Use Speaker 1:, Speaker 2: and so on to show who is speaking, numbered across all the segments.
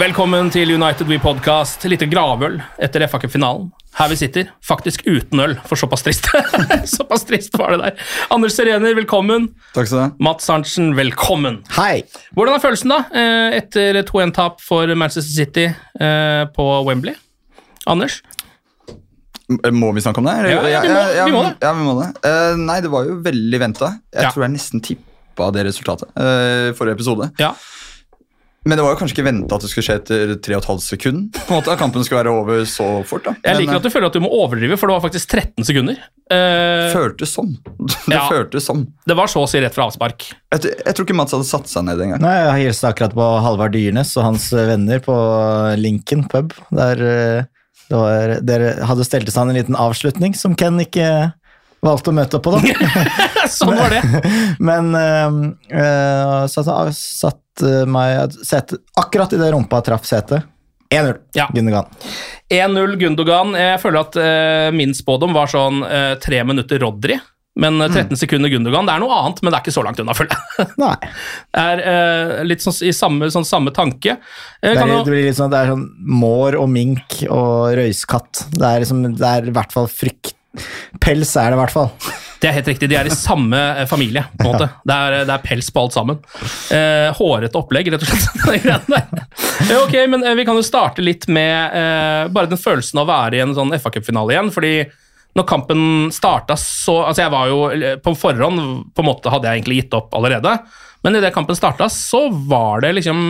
Speaker 1: Velkommen til United We Podcast. Lite gravøl etter FA Cup-finalen. Her vi sitter, faktisk uten øl, for såpass trist. såpass trist var det der. Anders Serener, velkommen.
Speaker 2: Takk skal du ha.
Speaker 1: Mats Arntzen, velkommen.
Speaker 2: Hei!
Speaker 1: Hvordan er følelsen da, eh, etter 2-1-tap for Manchester City eh, på Wembley? Anders?
Speaker 2: Må vi snakke om det? Ja,
Speaker 1: Ja, vi må- vi må det.
Speaker 2: Ja, vi må det. Uh, nei, det var jo veldig venta. Jeg
Speaker 1: Ja.
Speaker 2: tror jeg nesten tippa det resultatet uh, forrige episode.
Speaker 1: Ja.
Speaker 2: Men det var jo kanskje ikke venta at det skulle skje etter 3,5 sekund. På en måte, At kampen skulle være over så fort. da.
Speaker 1: Jeg
Speaker 2: Men,
Speaker 1: liker at du føler at du må overdrive, for det var faktisk 13 sekunder. Eh,
Speaker 2: eh, føltes sånn. Det
Speaker 1: Ja.
Speaker 2: føltes sånn.
Speaker 1: det var så å si rett fra avspark.
Speaker 2: Jeg, jeg tror ikke Mats hadde satt seg ned engang.
Speaker 3: Nei, Jeg hilste akkurat på Halvard Dyrnes og hans venner på Lincoln pub. Der eh, det var, dere hadde stelt i stand en liten avslutning som Ken ikke valgte å møte opp på. da.
Speaker 1: sånn var det.
Speaker 3: Men uh, uh, satt, satt eh, meg sete, akkurat idet rumpa traff setet. 1-0.
Speaker 1: Ja.
Speaker 3: Gundogan.
Speaker 1: 1-0 Gundogan. Jeg føler at uh, min spådom var sånn eh, tre minutter Rodri. Men eh, 13 sekunder Gundogan, det er noe annet, men det er ikke så langt unna, føler jeg.
Speaker 3: Nei.
Speaker 1: Det er uh, litt sånn i samme, sånn samme tanke.
Speaker 3: Det
Speaker 1: kan
Speaker 3: er, det blir litt sånn, det er sånn mår og mink og røyskatt. Det er, liksom, det er i hvert fall frykt Pels er det i hvert fall.
Speaker 1: det er helt riktig, de er i samme eh, familie, på en måte. Det er, det er pels på alt sammen. Eh, hårete opplegg, rett og slett. Eh, ok, men eh, vi kan jo starte litt med eh, bare den følelsen av å være i en sånn FA Cup-finale igjen, fordi når kampen starta, så Altså, jeg var jo eh, På forhånd på en måte hadde jeg egentlig gitt opp allerede. Men idet kampen starta, så var det liksom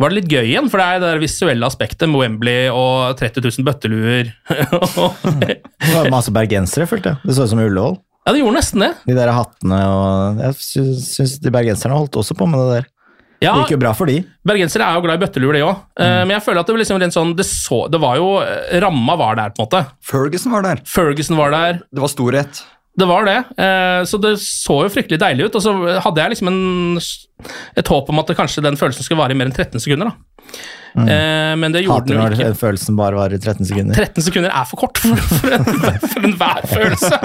Speaker 1: Var det litt gøy igjen. For det er det der visuelle aspektet med Wembley og 30 000 bøtteluer.
Speaker 3: Det var masse bergensere, følte jeg. Det så ut som Ullevål.
Speaker 1: ja, det gjorde nesten det.
Speaker 3: De der hattene og Jeg syns, de bergenserne holdt også på med det der.
Speaker 1: Ja,
Speaker 3: Det gikk jo bra for de.
Speaker 1: Bergensere er jo glad i bøtteluer, de òg. Men jeg føler at det var liksom rent sånn det, så, det var jo eh, Ramma var der, på en måte.
Speaker 2: Ferguson var der.
Speaker 1: Ferguson var der.
Speaker 2: Det var storhet.
Speaker 1: Det var det. Eh, Så det så jo fryktelig deilig ut. Og så hadde jeg liksom en, et håp om at det kanskje den følelsen skulle vare i mer enn 13 sekunder. da. Mm. Men det gjorde
Speaker 3: Hater
Speaker 1: den jo ikke.
Speaker 3: følelsen bare varer i 13 sekunder.
Speaker 1: 13 sekunder er for kort for, for, en, for enhver følelse.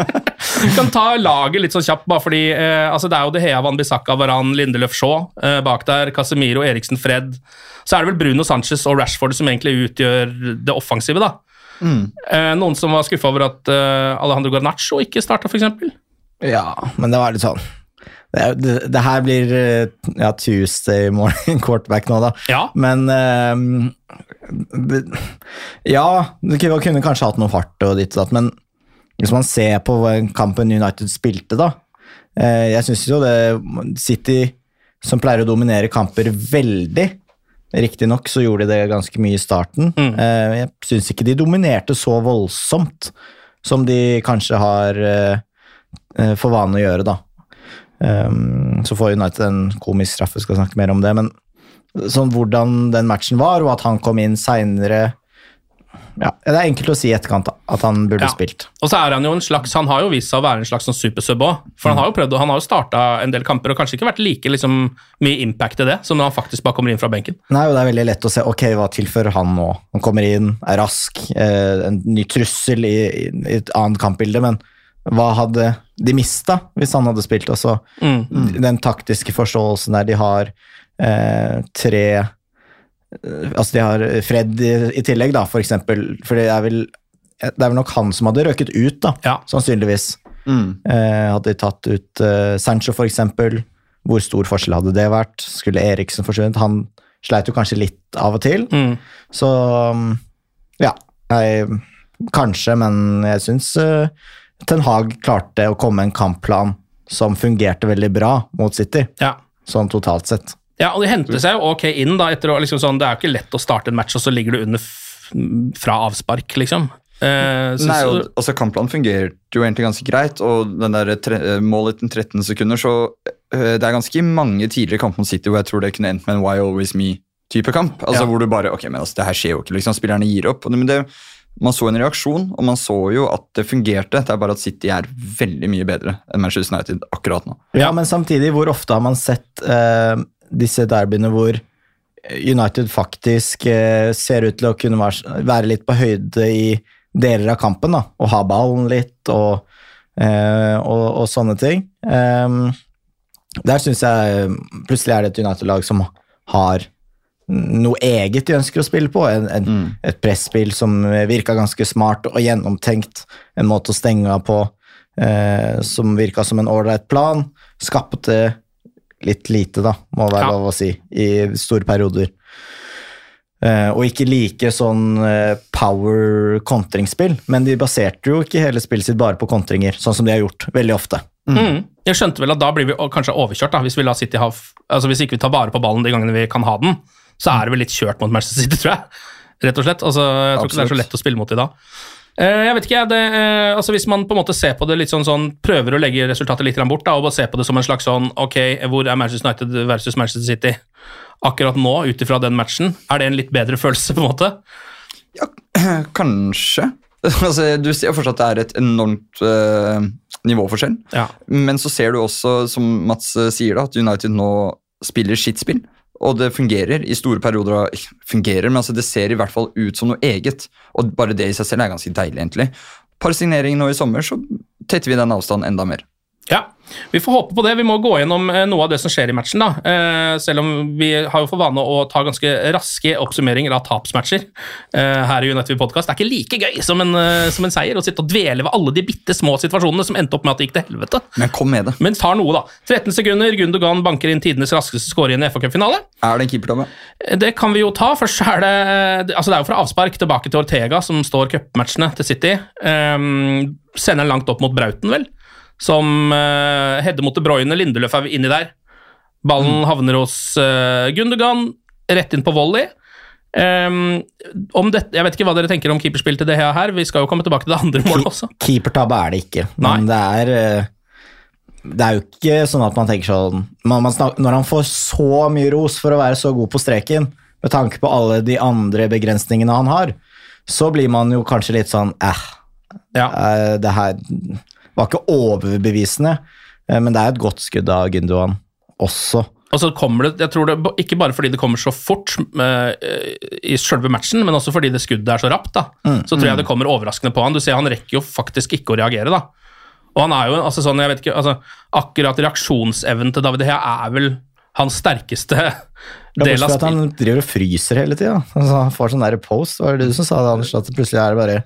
Speaker 1: Du kan ta laget litt sånn kjapt, bare fordi eh, altså det er jo De Hea, Van Bissaka, Varan, Lindeløf Shaw eh, bak der. Casemiro, Eriksen, Fred. Så er det vel Bruno Sanchez og Rashford som egentlig utgjør det offensive, da. Eh, noen som var skuffa over at eh, Alejandro Garnaccio ikke starta, f.eks.
Speaker 3: Ja, men det var litt sånn Det, det, det her blir eh, ja, Tuesday morning quarterback nå, da.
Speaker 1: Ja.
Speaker 3: Men eh, det, Ja, du kunne kanskje hatt noe fart og ditt og datt, men hvis man ser på kampen United spilte, da Jeg syns jo det City, som pleier å dominere kamper veldig Riktignok så gjorde de det ganske mye i starten. Mm. jeg syns ikke de dominerte så voldsomt som de kanskje har eh, eh, for vane å gjøre, da. Um, så får United en komisk straffe, skal snakke mer om det. Men sånn hvordan den matchen var, og at han kom inn seinere ja, det er enkelt å si i etterkant at han burde
Speaker 1: Ja.
Speaker 3: spilt.
Speaker 1: Og så er han jo en slags, han har jo vist seg å være en slags sånn supersub òg. For han har jo prøvd, han har jo starta en del kamper og kanskje ikke vært like liksom, mye impact i det som når han faktisk bare kommer inn fra benken.
Speaker 3: Nei, og Det er veldig lett å se ok, hva tilfører han nå. Han kommer inn, er rask, eh, en ny trussel i, i et annet kampbilde, men hva hadde de mista hvis han hadde spilt? Altså, Den taktiske forståelsen der de har eh, tre Altså, de har Fred i, i tillegg, da, for eksempel. For det er vel det er vel nok han som hadde røket ut, da,
Speaker 1: Ja.
Speaker 3: sannsynligvis.
Speaker 2: Mm.
Speaker 3: Eh, hadde de tatt ut eh, Sancho, for eksempel, hvor stor forskjell hadde det vært? Skulle Eriksen forsvunnet? Han sleit jo kanskje litt av og til.
Speaker 1: Mm.
Speaker 3: Så um, ja, jeg, kanskje, men jeg syns uh, Ten Hag klarte å komme med en kampplan som fungerte veldig bra mot City,
Speaker 1: Ja.
Speaker 3: sånn totalt sett.
Speaker 1: Ja, og de henter seg jo ok inn, da. Etter å, liksom sånn, det er jo ikke lett å starte en match, og så ligger du under f fra avspark, liksom. Eh,
Speaker 2: Nei, og, altså Kampplanen fungerte jo egentlig ganske greit, og den der tre, målet etter 13 sekunder, så eh, det er ganske mange tidligere kamper mot City hvor jeg tror det kunne endt med en Why Always Me-type kamp. Altså
Speaker 1: Ja.
Speaker 2: Hvor du bare Ok, men altså, det her skjer jo ikke, liksom. Spillerne gir opp. Og det, men det, man så en reaksjon, og man så jo at det fungerte. Det er bare at City er veldig mye bedre enn Manchester United akkurat nå.
Speaker 3: Ja, men samtidig, hvor ofte har man sett eh, disse derbyene hvor United faktisk eh, ser ut til å kunne være, litt på høyde i deler av kampen, da, og ha ballen litt og, eh, og, og sånne ting. Ehm, der syns jeg plutselig er det et United-lag som har noe eget de ønsker å spille på. En, en, Et presspill som virka ganske smart og gjennomtenkt. En måte å stenge av på eh, som virka som en ålreit plan. Skapte litt lite, da, må det være
Speaker 1: Ja.
Speaker 3: lov å si, i store perioder. Uh, og ikke like sånn uh, power kontringsspill, men de baserte jo ikke hele spillet sitt bare på kontringer, sånn som de har gjort veldig ofte.
Speaker 1: mm. Jeg skjønte vel at da blir vi kanskje overkjørt, da, hvis vi ha Altså hvis ikke vi tar vare på ballen de gangene vi kan ha den, så er det vel litt kjørt mot Manchester City, tror jeg. Rett og slett. Altså, jeg tror ikke det er så lett å spille mot i da. Eh, Jeg vet ikke, det, eh, altså Hvis man på en måte ser på det litt sånn, sånn prøver å legge resultatet litt bort da, og bare ser på det som en slags sånn Ok, hvor er Manchester United versus Manchester City akkurat nå, ut ifra den matchen? Er det en litt bedre følelse, på en måte?
Speaker 2: Ja, Kanskje. Altså, du ser jo fortsatt at det er et enormt uh, nivåforskjell.
Speaker 1: Ja.
Speaker 2: Men så ser du også, som Mats eh, sier, da, at United nå spiller skittspill. Og det fungerer i store perioder. fungerer, men altså det ser i hvert fall ut som noe eget. Og bare det i seg selv er ganske deilig, egentlig. Par signeringer nå i sommer, så tetter vi den avstanden enda mer.
Speaker 1: Ja, vi får håpe på det. Vi må gå gjennom eh, noe av det som skjer i matchen. da. Eh, selv om vi har jo for vane å ta ganske raske oppsummeringer av tapsmatcher eh, her i United Podcast. Det er ikke like gøy som en, som en seier å sitte og dvele ved alle de bitte små situasjonene som endte opp med at det gikk til helvete.
Speaker 2: Men kom med det.
Speaker 1: Men tar noe, da. 13 sekunder, Gundogan banker inn tidenes raskeste score i en FA-cupfinale.
Speaker 2: Er det en keepertabbe?
Speaker 1: Det kan vi jo ta. Først er det- altså det er jo fra avspark tilbake til Ortega, som står cupmatchene til City. Um, sender den langt opp mot Brauten, vel. Som uh, header mot De Bruyne. Lindeløf er inni der. Ballen havner hos uh, Gundogan, rett inn på volley. Um, om dette, jeg vet ikke hva dere tenker om keeperspill til det her. Vi skal jo komme tilbake til det andre målet også.
Speaker 3: Keepertabbe er det ikke, men det er eh, Det er jo ikke sånn at man tenker sånn man, man snakker, Når han får så mye ros for å være så god på streken, med tanke på alle de andre begrensningene han har, så blir man jo kanskje litt sånn eh, eh, Det her var ikke overbevisende, eh, men det er et godt skudd av Gundogan også.
Speaker 1: Og så kommer det, jeg tror det, Ikke bare fordi det kommer så fort uh, i selve matchen, men også fordi det skuddet er så rapt. da.
Speaker 3: Mm,
Speaker 1: Så tror jeg
Speaker 3: mm.
Speaker 1: det kommer overraskende på han. Du ser Han rekker jo faktisk ikke å reagere. da. Og han er jo altså sånn, jeg vet ikke, altså, Akkurat reaksjonsevnen til David Hea er vel hans sterkeste del av
Speaker 3: spillet. han driver og fryser hele tida. Altså, han får sånn der post. Var det du som sa det, Anders? At plutselig er det bare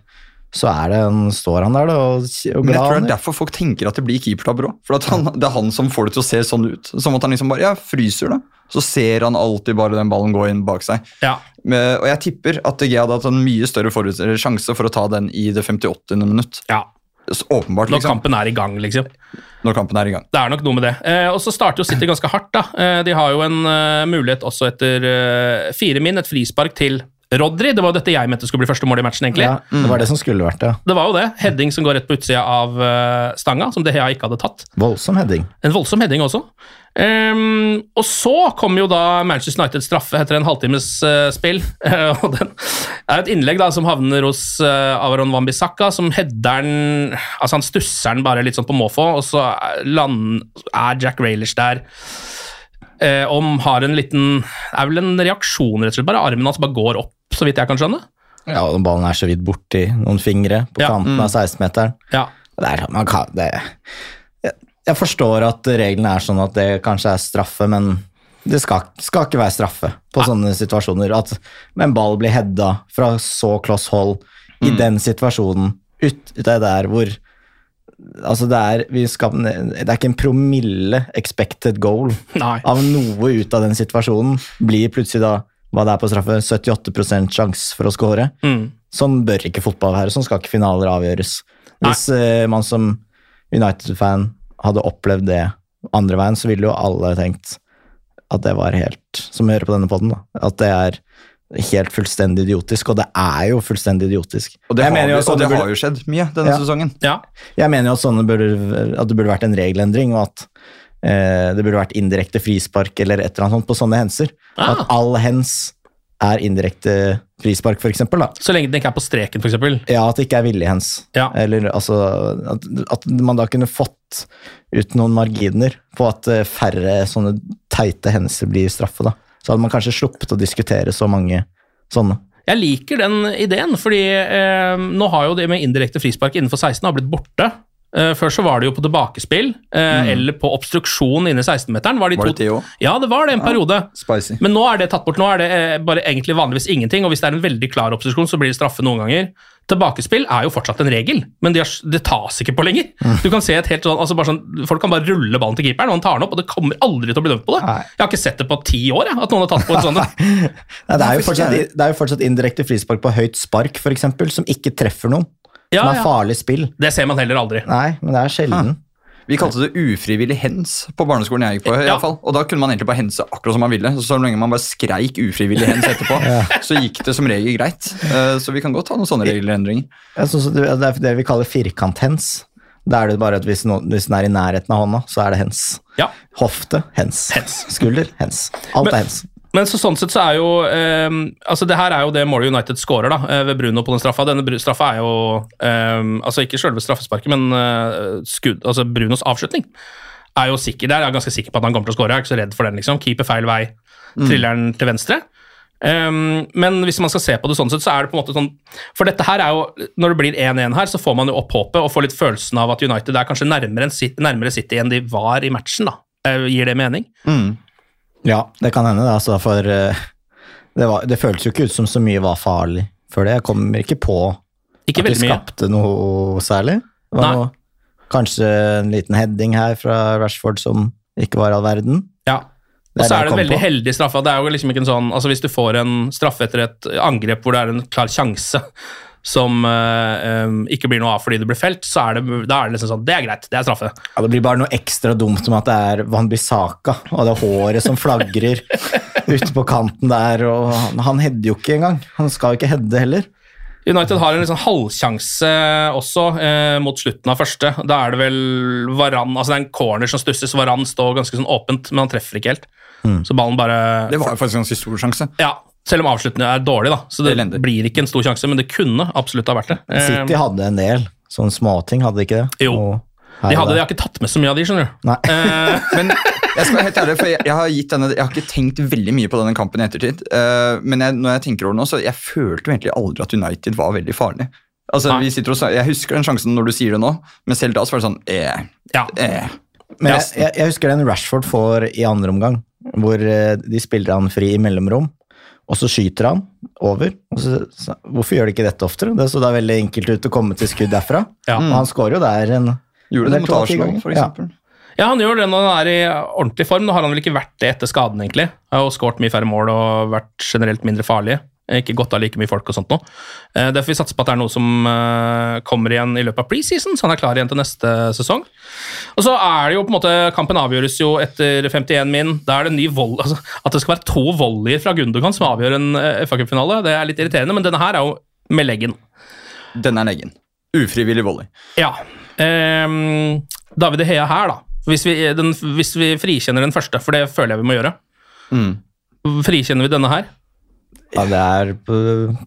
Speaker 3: Så er det en, står han der da, og, og
Speaker 2: Men jeg tror det er derfor folk tenker at det blir keepertabber òg. For han, det er han som får det til å se sånn ut. Som at han liksom bare ja, fryser, da. Så ser han alltid bare den ballen gå inn bak seg.
Speaker 1: Ja.
Speaker 2: Men, og jeg tipper at G hadde hatt en mye større sjanse for å ta den i det 58. minutt.
Speaker 1: Ja.
Speaker 2: Så åpenbart,
Speaker 1: Når
Speaker 2: liksom.
Speaker 1: kampen er i gang, liksom.
Speaker 2: Når kampen er i gang.
Speaker 1: Det er nok noe med det. Eh, og så starter jo City ganske hardt. da. Eh, de har jo en uh, mulighet også etter uh, fire min, et frispark til Rodri. Det var jo dette jeg mente skulle bli første mål i matchen, egentlig.
Speaker 3: Ja, det var det som skulle vært det.
Speaker 1: Det var jo det. Heading som går rett på utsida av eh, stanga, som De Hea ikke hadde tatt.
Speaker 3: Voldsom heading.
Speaker 1: En voldsom heading også. Um, og så kom jo da Manchester United straffe etter en halvtimes uh, spill. og den er et innlegg da som havner hos uh, Avaron Wambisaka, som header den Altså, han stusser den bare litt sånn på måfå, og så land, er Jack Railish der. Eh, om har en liten er vel en reaksjon, rett og slett. Bare armen hans bare går opp, så vidt jeg kan skjønne.
Speaker 3: Ja, og ballen er så vidt borti noen fingre på
Speaker 1: Ja.
Speaker 3: kanten av 16-meteren.
Speaker 1: Ja.
Speaker 3: Man kan, det, jeg, jeg forstår at reglene er sånn at det kanskje er straffe, men det skal, skal ikke være straffe på sånne situasjoner. At en ball blir heada fra så kloss hold i den situasjonen, ut, det der hvor Altså, det er, vi skal, det er ikke en promille expected goal
Speaker 1: Nei.
Speaker 3: av noe ut av den situasjonen. Blir plutselig da, hva det er på straffe, 78% sjanse for å score.
Speaker 1: Mm.
Speaker 3: Sånn bør ikke fotball være, sånn skal ikke finaler avgjøres. Hvis uh, man som United-fan hadde opplevd det andre veien, så ville jo alle tenkt at det var helt, som hører på denne podden, da, at det er helt fullstendig idiotisk, og det er jo fullstendig idiotisk.
Speaker 2: Og det, har,
Speaker 3: jo
Speaker 2: og det
Speaker 3: burde-
Speaker 2: har jo skjedd mye denne
Speaker 3: Ja.
Speaker 2: sesongen.
Speaker 1: Ja.
Speaker 3: Jeg mener jo at, sånne burde, at det burde vært en regelendring, og at det burde vært indirekte frispark eller et eller annet sånt på sånne henser.
Speaker 1: Ah.
Speaker 3: At all hens er indirekte frispark, for eksempel. Da.
Speaker 1: Så lenge den ikke er på streken, f.eks.
Speaker 3: Ja, at det ikke er villig hens.
Speaker 1: Ja.
Speaker 3: Eller altså at, at man da kunne fått ut noen marginer på at eh, færre sånne teite hendelser blir straffe, da. Så hadde man kanskje sluppet å diskutere så mange sånne.
Speaker 1: Jeg liker den ideen, fordi eh, nå har jo det med indirekte frispark innenfor 16 har blitt borte. Eh, før så var det jo på tilbakespill, mm. eller på obstruksjon inne i 16-meteren.
Speaker 2: Var det det òg?
Speaker 1: Ja, det var det en periode.
Speaker 2: Spicy.
Speaker 1: Men nå er det tatt bort. Nå er det eh, bare egentlig vanligvis ingenting, og hvis det er en veldig klar obstruksjon, så blir det straffe noen ganger. Tilbakespill er jo fortsatt en regel, men det, er- det tas ikke på lenger. Du kan se et helt sånn, altså bare sånn, Folk kan bare rulle ballen til keeperen, og han tar den opp, og det kommer aldri til å bli dømt på det.
Speaker 3: Nei.
Speaker 1: Jeg har ikke sett det på ti år, jeg, at noen har tatt på en sånn.
Speaker 3: Nei, det, er fortsatt, det er jo fortsatt indirekte frispark på høyt spark, for eksempel, som ikke treffer noen.
Speaker 1: Ja,
Speaker 3: som er
Speaker 1: ja.
Speaker 3: farlig spill.
Speaker 1: Det ser man heller aldri.
Speaker 3: Nei, men det er sjelden.
Speaker 2: Vi kalte det ufrivillig hens på barneskolen jeg gikk på. i
Speaker 1: Ja.
Speaker 2: fall. Og da kunne man egentlig bare hense akkurat som man ville. Så, så lenge man bare skreik ufrivillig hens etterpå, så gikk det som regel greit. Eh, Så vi kan godt ha noen sånne regelendringer.
Speaker 3: Det er det vi kaller firkanthens. Da er det bare at hvis, noen, hvis den er i nærheten av hånda, så er det hens.
Speaker 1: Ja.
Speaker 3: Hofte, hens.
Speaker 1: Hens.
Speaker 3: Skulder, hens. Alt
Speaker 1: Men-
Speaker 3: er hens.
Speaker 1: Men så, sånn sett så er jo eh, altså Det her er jo det målet United scorer da, eh, ved Bruno på den straffa. Denne straffa er jo eh, altså ikke selve straffesparket, men eh, skudd, altså Brunos avslutning er jo sikker. Der Jeg er ganske sikker på at han kommer til å score. Jeg er ikke så redd for den. liksom. Keeper feil vei, triller den til venstre. Um, men hvis man skal se på det sånn sett, så er det på en måte sånn For dette her er jo Når det blir 1-1 her, så får man jo opp håpet og får litt følelsen av at United er kanskje nærmere, en nærmere City enn de var i matchen. da. Uh, gir det mening?
Speaker 3: Ja, det kan hende, det, altså, for eh, det, var, det føltes jo ikke ut som så mye var farlig før det. Jeg kommer ikke på
Speaker 1: Ikke
Speaker 3: at de
Speaker 1: skapte mye.
Speaker 3: noe særlig. Det var noe, kanskje en liten heading her fra Rashford som ikke var all verden.
Speaker 1: Ja. Og så er det en veldig
Speaker 3: på.
Speaker 1: heldig straffe. Det er jo liksom ikke en sånn, altså Hvis du får en straffe etter et angrep hvor det er en klar sjanse som eh, eh, ikke blir noe av fordi det blir felt, så er det, da er det liksom sånn Det er greit, det er straffe.
Speaker 3: Ja, det blir bare noe ekstra dumt med at det er Van Bissaka og det håret som flagrer ute på kanten der. og Han, han header jo ikke engang. Han skal jo ikke heade heller.
Speaker 1: United har en liksom halvsjanse også eh, mot slutten av første. Da er det vel Varan, altså det er en corner som stusses. Varan står ganske sånn åpent, men han treffer ikke helt. Så ballen bare
Speaker 2: Det var jo faktisk en ganske stor sjanse.
Speaker 1: Ja, selv om avslutningen er dårlig, da. Så det
Speaker 2: Elendig.
Speaker 1: blir ikke en stor sjanse, men det kunne absolutt ha vært det. Eh,
Speaker 3: City hadde en del sånne småting, hadde de ikke det?
Speaker 1: Jo.
Speaker 3: Her
Speaker 1: de hadde,
Speaker 3: det,
Speaker 1: de har ikke tatt med så mye av de, skjønner du.
Speaker 3: Nei.
Speaker 1: Eh,
Speaker 2: Men jeg skal være helt ærlig, for jeg, jeg, har gitt denne, jeg har ikke tenkt veldig mye på denne kampen i ettertid. Uh, men jeg, når jeg tenker over det nå, så jeg følte jo egentlig aldri at United var veldig farlig. Altså,
Speaker 1: Nei.
Speaker 2: vi sitter og, Jeg husker den sjansen når du sier det nå, men selv da så var det sånn eh,
Speaker 1: ja.
Speaker 2: eh.
Speaker 3: Men jeg, jeg, jeg husker den Rashford får i andre omgang, hvor eh, de spiller han fri i mellomrom, og så skyter han over. Og så, så, hvorfor gjør de ikke dette oftere? Det så da veldig enkelt ut å komme til skudd derfra.
Speaker 1: Ja.
Speaker 3: Og han skårer jo der en
Speaker 2: Gjorde det mot Arsenal, for
Speaker 3: Ja.
Speaker 2: eksempel.
Speaker 1: Ja, han gjør det når han er i ordentlig form. Nå har han vel ikke vært det etter skaden, egentlig. Jo skåret mye færre mål og vært generelt mindre farlig. Ikke godt av like mye folk og sånt nå. Eh, Derfor vi satser på at det er noe som eh, kommer igjen i løpet av preseason, så han er klar igjen til neste sesong. Og så er det jo på en måte Kampen avgjøres jo etter 51 min. Da er det en ny vold, altså, At det skal være to volleyer fra Gundogan som avgjør en eh, FA Cup-finale, det er litt irriterende, men denne her er jo med leggen.
Speaker 2: Den er leggen. Ufrivillig volley.
Speaker 1: Ja. Um, David Hea her, da. Hvis vi, den, hvis vi frikjenner den første, for det føler jeg vi må gjøre. Frikjenner vi denne her?
Speaker 3: Ja, det er på,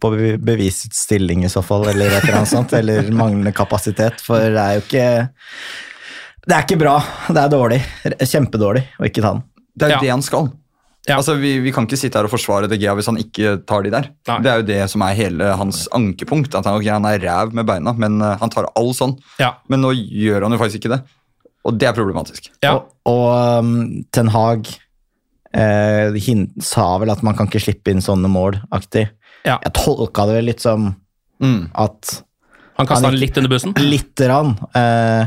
Speaker 3: på bevisets stilling i så fall, eller et eller annet sånt. Eller manglende kapasitet, for det er jo ikke Det er ikke bra. Det er dårlig. Kjempedårlig å ikke ta den.
Speaker 2: Det er jo
Speaker 1: Ja.
Speaker 2: det han skal. Altså, vi, vi kan ikke sitte her og forsvare De Gea hvis han ikke tar de der.
Speaker 1: Nei.
Speaker 2: Det er jo det som er hele hans ankepunkt. At han, okay, han er ræv med beina, men eh, han tar all sånn.
Speaker 1: Ja.
Speaker 2: Men nå gjør han jo faktisk ikke det. Og det er problematisk.
Speaker 1: ja.
Speaker 3: Og, og um, Ten Hag eh, hin, sa vel at man kan ikke slippe inn sånne mål, aktig.
Speaker 1: Ja.
Speaker 3: Jeg tolka det vel litt som
Speaker 2: Mm.
Speaker 3: at
Speaker 1: Han kasta den litt under bussen.
Speaker 3: Lite grann. Eh,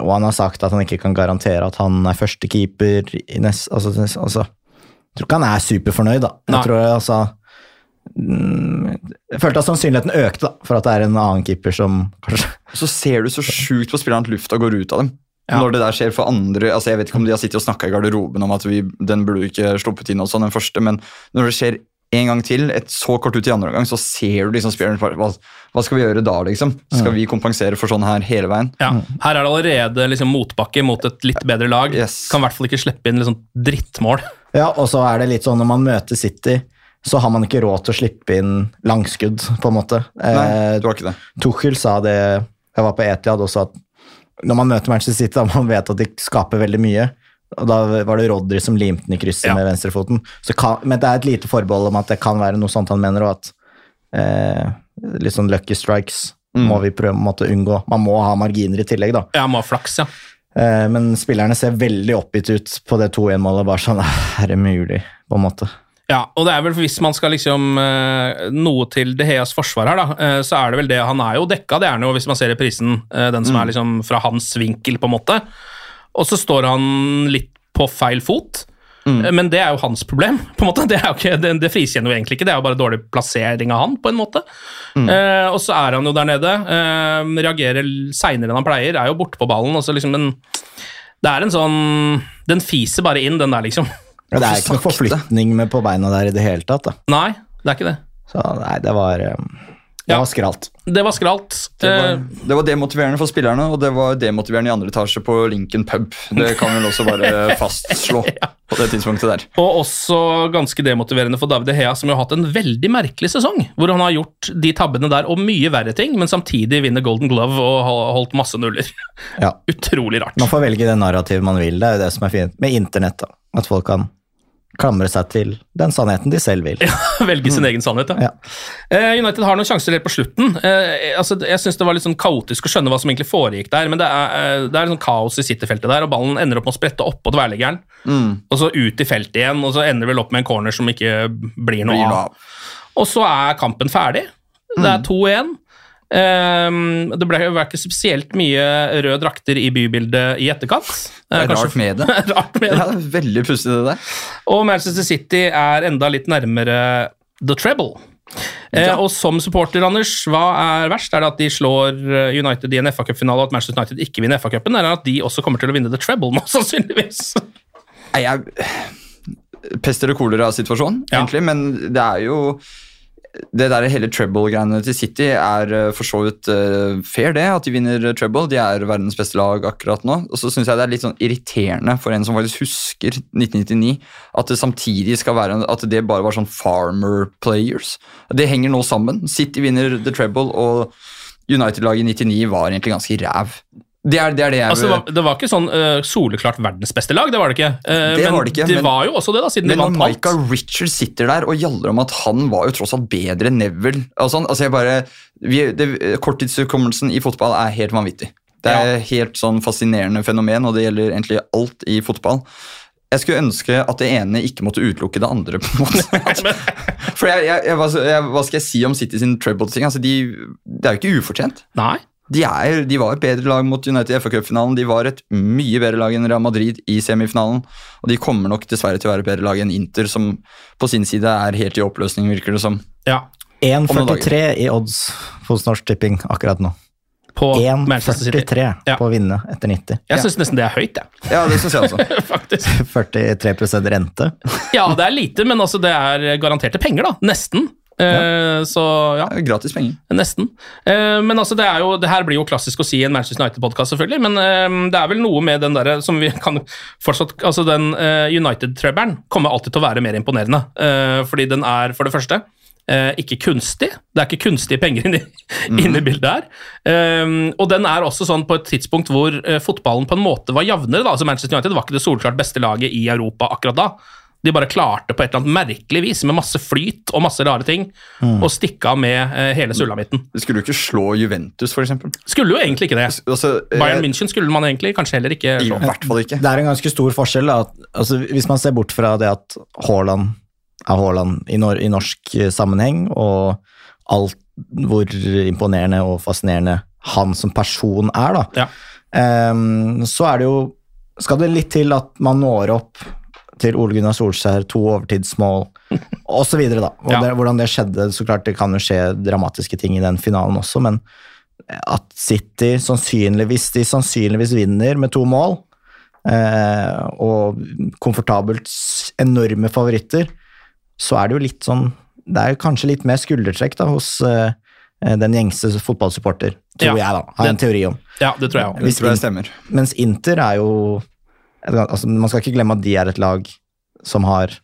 Speaker 3: og han har sagt at han ikke kan garantere at han er førstekeeper i nest... Altså, altså, jeg tror ikke han er superfornøyd, da.
Speaker 1: Nei.
Speaker 3: Jeg tror altså mm, Jeg følte at sannsynligheten økte da, for at det er en annen keeper som kanskje
Speaker 2: Så ser du så sjukt på spilleren at lufta går ut av dem.
Speaker 1: Ja.
Speaker 2: Når det der skjer for andre altså Jeg vet ikke om de har sittet og snakka i garderoben om at vi, den burde ikke sluppet inn, og sånn, den første, men når det skjer en gang til, et så kort ut i andre omgang, så ser du liksom spilleren hva, hva skal vi gjøre da, liksom? Skal vi kompensere for sånn her hele veien?
Speaker 1: Ja. Her er det allerede liksom motbakke mot et litt bedre lag.
Speaker 2: Yes.
Speaker 1: Kan i hvert fall ikke slippe inn liksom drittmål.
Speaker 3: Ja, og så er det litt sånn når man møter City, så har man ikke råd til å slippe inn langskudd, på en måte.
Speaker 2: Nei,
Speaker 3: Eh,
Speaker 2: du har ikke det.
Speaker 3: Tuchel sa det Jeg var på Etiad og sa at når man møter Manchester City, da man vet at de skaper veldig mye. Og Da var det Rodry som limte den i krysset
Speaker 1: Ja.
Speaker 3: med venstrefoten. Men det er et lite forbehold om at det kan være noe sånt han mener, og at eh, litt sånn lucky strikes må vi prøve å unngå. Man må ha marginer i tillegg, da.
Speaker 1: Ja, må ha flaks, ja.
Speaker 3: Eh, men spillerne ser veldig oppgitt ut på det 2-1-målet. Bare sånn Er det mulig, på en måte?
Speaker 1: Ja, og det er vel hvis man skal liksom eh, Noe til De Heas forsvar her, da, eh, så er det vel det Han er jo dekka, det er han jo hvis man ser reprisen. eh, den som er liksom fra hans vinkel, på en måte. Og så står han litt på feil fot. Mm. Men det er jo hans problem. på en måte. Det, er jo ikke, det, det frikjenner jo egentlig ikke, det er jo bare dårlig plassering av han. på en måte. Eh, og så er han jo der nede. Eh, reagerer seinere enn han pleier, er jo borte på ballen. og så liksom den, Det er en sånn Den fiser bare inn, den der, liksom.
Speaker 3: Ja, det er ikke noe forflytning med på beina der i det hele tatt. da.
Speaker 1: Nei, det er ikke det.
Speaker 3: Så nei, det var, eh, det
Speaker 1: Ja.
Speaker 3: var skralt.
Speaker 1: Det var skralt.
Speaker 2: Det var,
Speaker 1: Eh,
Speaker 2: det var demotiverende for spillerne, og det var demotiverende i andre etasje på Lincoln pub. Det kan vel også bare fastslå på det tidspunktet der.
Speaker 1: Og også ganske demotiverende for David Hea, som jo har hatt en veldig merkelig sesong. Hvor han har gjort de tabbene der og mye verre ting, men samtidig vinner Golden Glove og har holdt masse nuller.
Speaker 3: Ja.
Speaker 1: Utrolig rart.
Speaker 3: Man får velge det narrativet man vil. Det er jo det som er fint med internett. da. At folk kan klamre seg til den sannheten de selv vil.
Speaker 1: Velge sin egen sannhet, ja.
Speaker 3: Ja.
Speaker 1: Eh, United har noen sjanser helt på slutten. Eh, altså, jeg syns det var litt sånn kaotisk å skjønne hva som egentlig foregikk der, men det er, eh, det er sånn kaos i City-feltet der, og ballen ender opp med å sprette oppå tverrleggeren, og så ut i feltet igjen, og så ender det vel opp med en corner som ikke blir noe
Speaker 2: Blir noe
Speaker 1: av.
Speaker 2: av.
Speaker 1: Og så er kampen ferdig. Det er 2-1. Ehm, det ble jo ikke spesielt mye røde drakter i bybildet i etterkant.
Speaker 2: Det er
Speaker 1: kanskje-
Speaker 2: rart med det.
Speaker 1: rart med det.
Speaker 2: Ja, veldig pussig det der.
Speaker 1: Og Manchester City er enda litt nærmere the treble. Eh, og som supporter, Anders, hva er verst? Er det at de slår eh, United i en FA-cupfinale, og at Manchester United ikke vinner FA-cupen, eller at de også kommer til å vinne the treble, nå, sannsynligvis?
Speaker 2: Nei, jeg Pest eller kolera-situasjon,
Speaker 1: Ja.
Speaker 2: egentlig, men det er jo det der hele treble-greiene til City er eh, for så vidt eh, fair, det. At de vinner eh, treble. De er verdens beste lag akkurat nå. Og så syns jeg det er litt sånn irriterende for en som faktisk husker 1999, at det samtidig skal være At det bare var sånn farmer players. Det henger nå sammen. City vinner the treble, og United-laget i 99 var egentlig ganske ræv. Det er det, er det jeg
Speaker 1: Altså, det, var, det var ikke sånn uh, soleklart verdens beste lag, det var det ikke. Uh,
Speaker 2: Det
Speaker 1: men
Speaker 2: var det ikke,
Speaker 1: det
Speaker 2: men-
Speaker 1: var jo også det, da, siden
Speaker 2: Men
Speaker 1: de vant alt.
Speaker 2: Michael Richards sitter der og gjaller om at han var jo tross alt bedre enn Neville sånn, altså jeg bare, vi, det, Korttidshukommelsen i fotball er helt vanvittig. Det er helt sånn fascinerende fenomen, og det gjelder egentlig alt i fotball. Jeg skulle ønske at det ene ikke måtte utelukke det andre. på en måte. For jeg, jeg, jeg, hva skal jeg si om City sin treble-ting? Altså, de, det er jo ikke ufortjent.
Speaker 1: Nei.
Speaker 2: De, er, de var et bedre lag mot United i FA-cupfinalen. De var et mye bedre lag enn Real Madrid i semifinalen. Og de kommer nok dessverre til å være et bedre lag enn Inter, som på sin side er helt i oppløsning, virker det som.
Speaker 1: Ja.
Speaker 3: 1,43 i odds hos Norsk Tipping akkurat nå.
Speaker 1: På Manchester City.
Speaker 3: 1,43
Speaker 1: Ja.
Speaker 3: på å vinne etter 90.
Speaker 1: Jeg syns nesten det er høyt, jeg.
Speaker 2: Ja, det synes jeg også.
Speaker 1: Faktisk.
Speaker 3: 43 rente.
Speaker 1: Ja, det er lite, men altså, det er garanterte penger, da. Nesten. Eh, Så ja,
Speaker 2: Gratis penger.
Speaker 1: nesten. Eh, Men altså, det jo, det her blir jo klassisk å si i en Manchester United-podkast, selvfølgelig, men eh, det er vel noe med den derre som vi kan fortsatt Altså, den United-trøbbelen kommer alltid til å være mer imponerende, eh, fordi den er, for det første eh, ikke kunstig. Det er ikke kunstige penger inni, i bildet her. Og den er også sånn på et tidspunkt hvor fotballen på en måte var jevnere. Altså Manchester United var ikke det solklart beste laget i Europa akkurat da. De bare klarte på et eller annet merkelig vis, med masse flyt og masse rare ting, å stikke av med eh, hele sulamitten.
Speaker 2: Skulle jo ikke slå Juventus, eksempel.
Speaker 1: Skulle jo egentlig ikke det.
Speaker 2: Altså, eh,
Speaker 1: Bayern München skulle man egentlig kanskje heller ikke
Speaker 2: I
Speaker 1: slå.
Speaker 2: hvert fall ikke.
Speaker 3: Det er en ganske stor forskjell. Da. Altså, hvis man ser bort fra det at Haaland er Haaland i, nor i norsk eh, sammenheng, og alt hvor imponerende og fascinerende han som person er, da,
Speaker 1: Ja.
Speaker 3: um, så er det jo Skal det litt til at man når opp til Ole Gunnar Solskjær, to overtidsmål osv.
Speaker 1: Ja.
Speaker 3: det, hvordan det skjedde, så klart det kan jo skje dramatiske ting i den finalen også, men at City sannsynligvis, de sannsynligvis vinner med to mål, eh, og komfortabelt enorme favoritter, så er det jo litt sånn Det er jo kanskje litt mer skuldertrekk da, hos eh, den gjengse fotballsupporter, tror
Speaker 1: Ja,
Speaker 3: jeg, da. Har jeg en teori om.
Speaker 1: Ja, det tror jeg òg.
Speaker 3: Mens Inter er jo altså, Man skal ikke glemme at de er et lag som har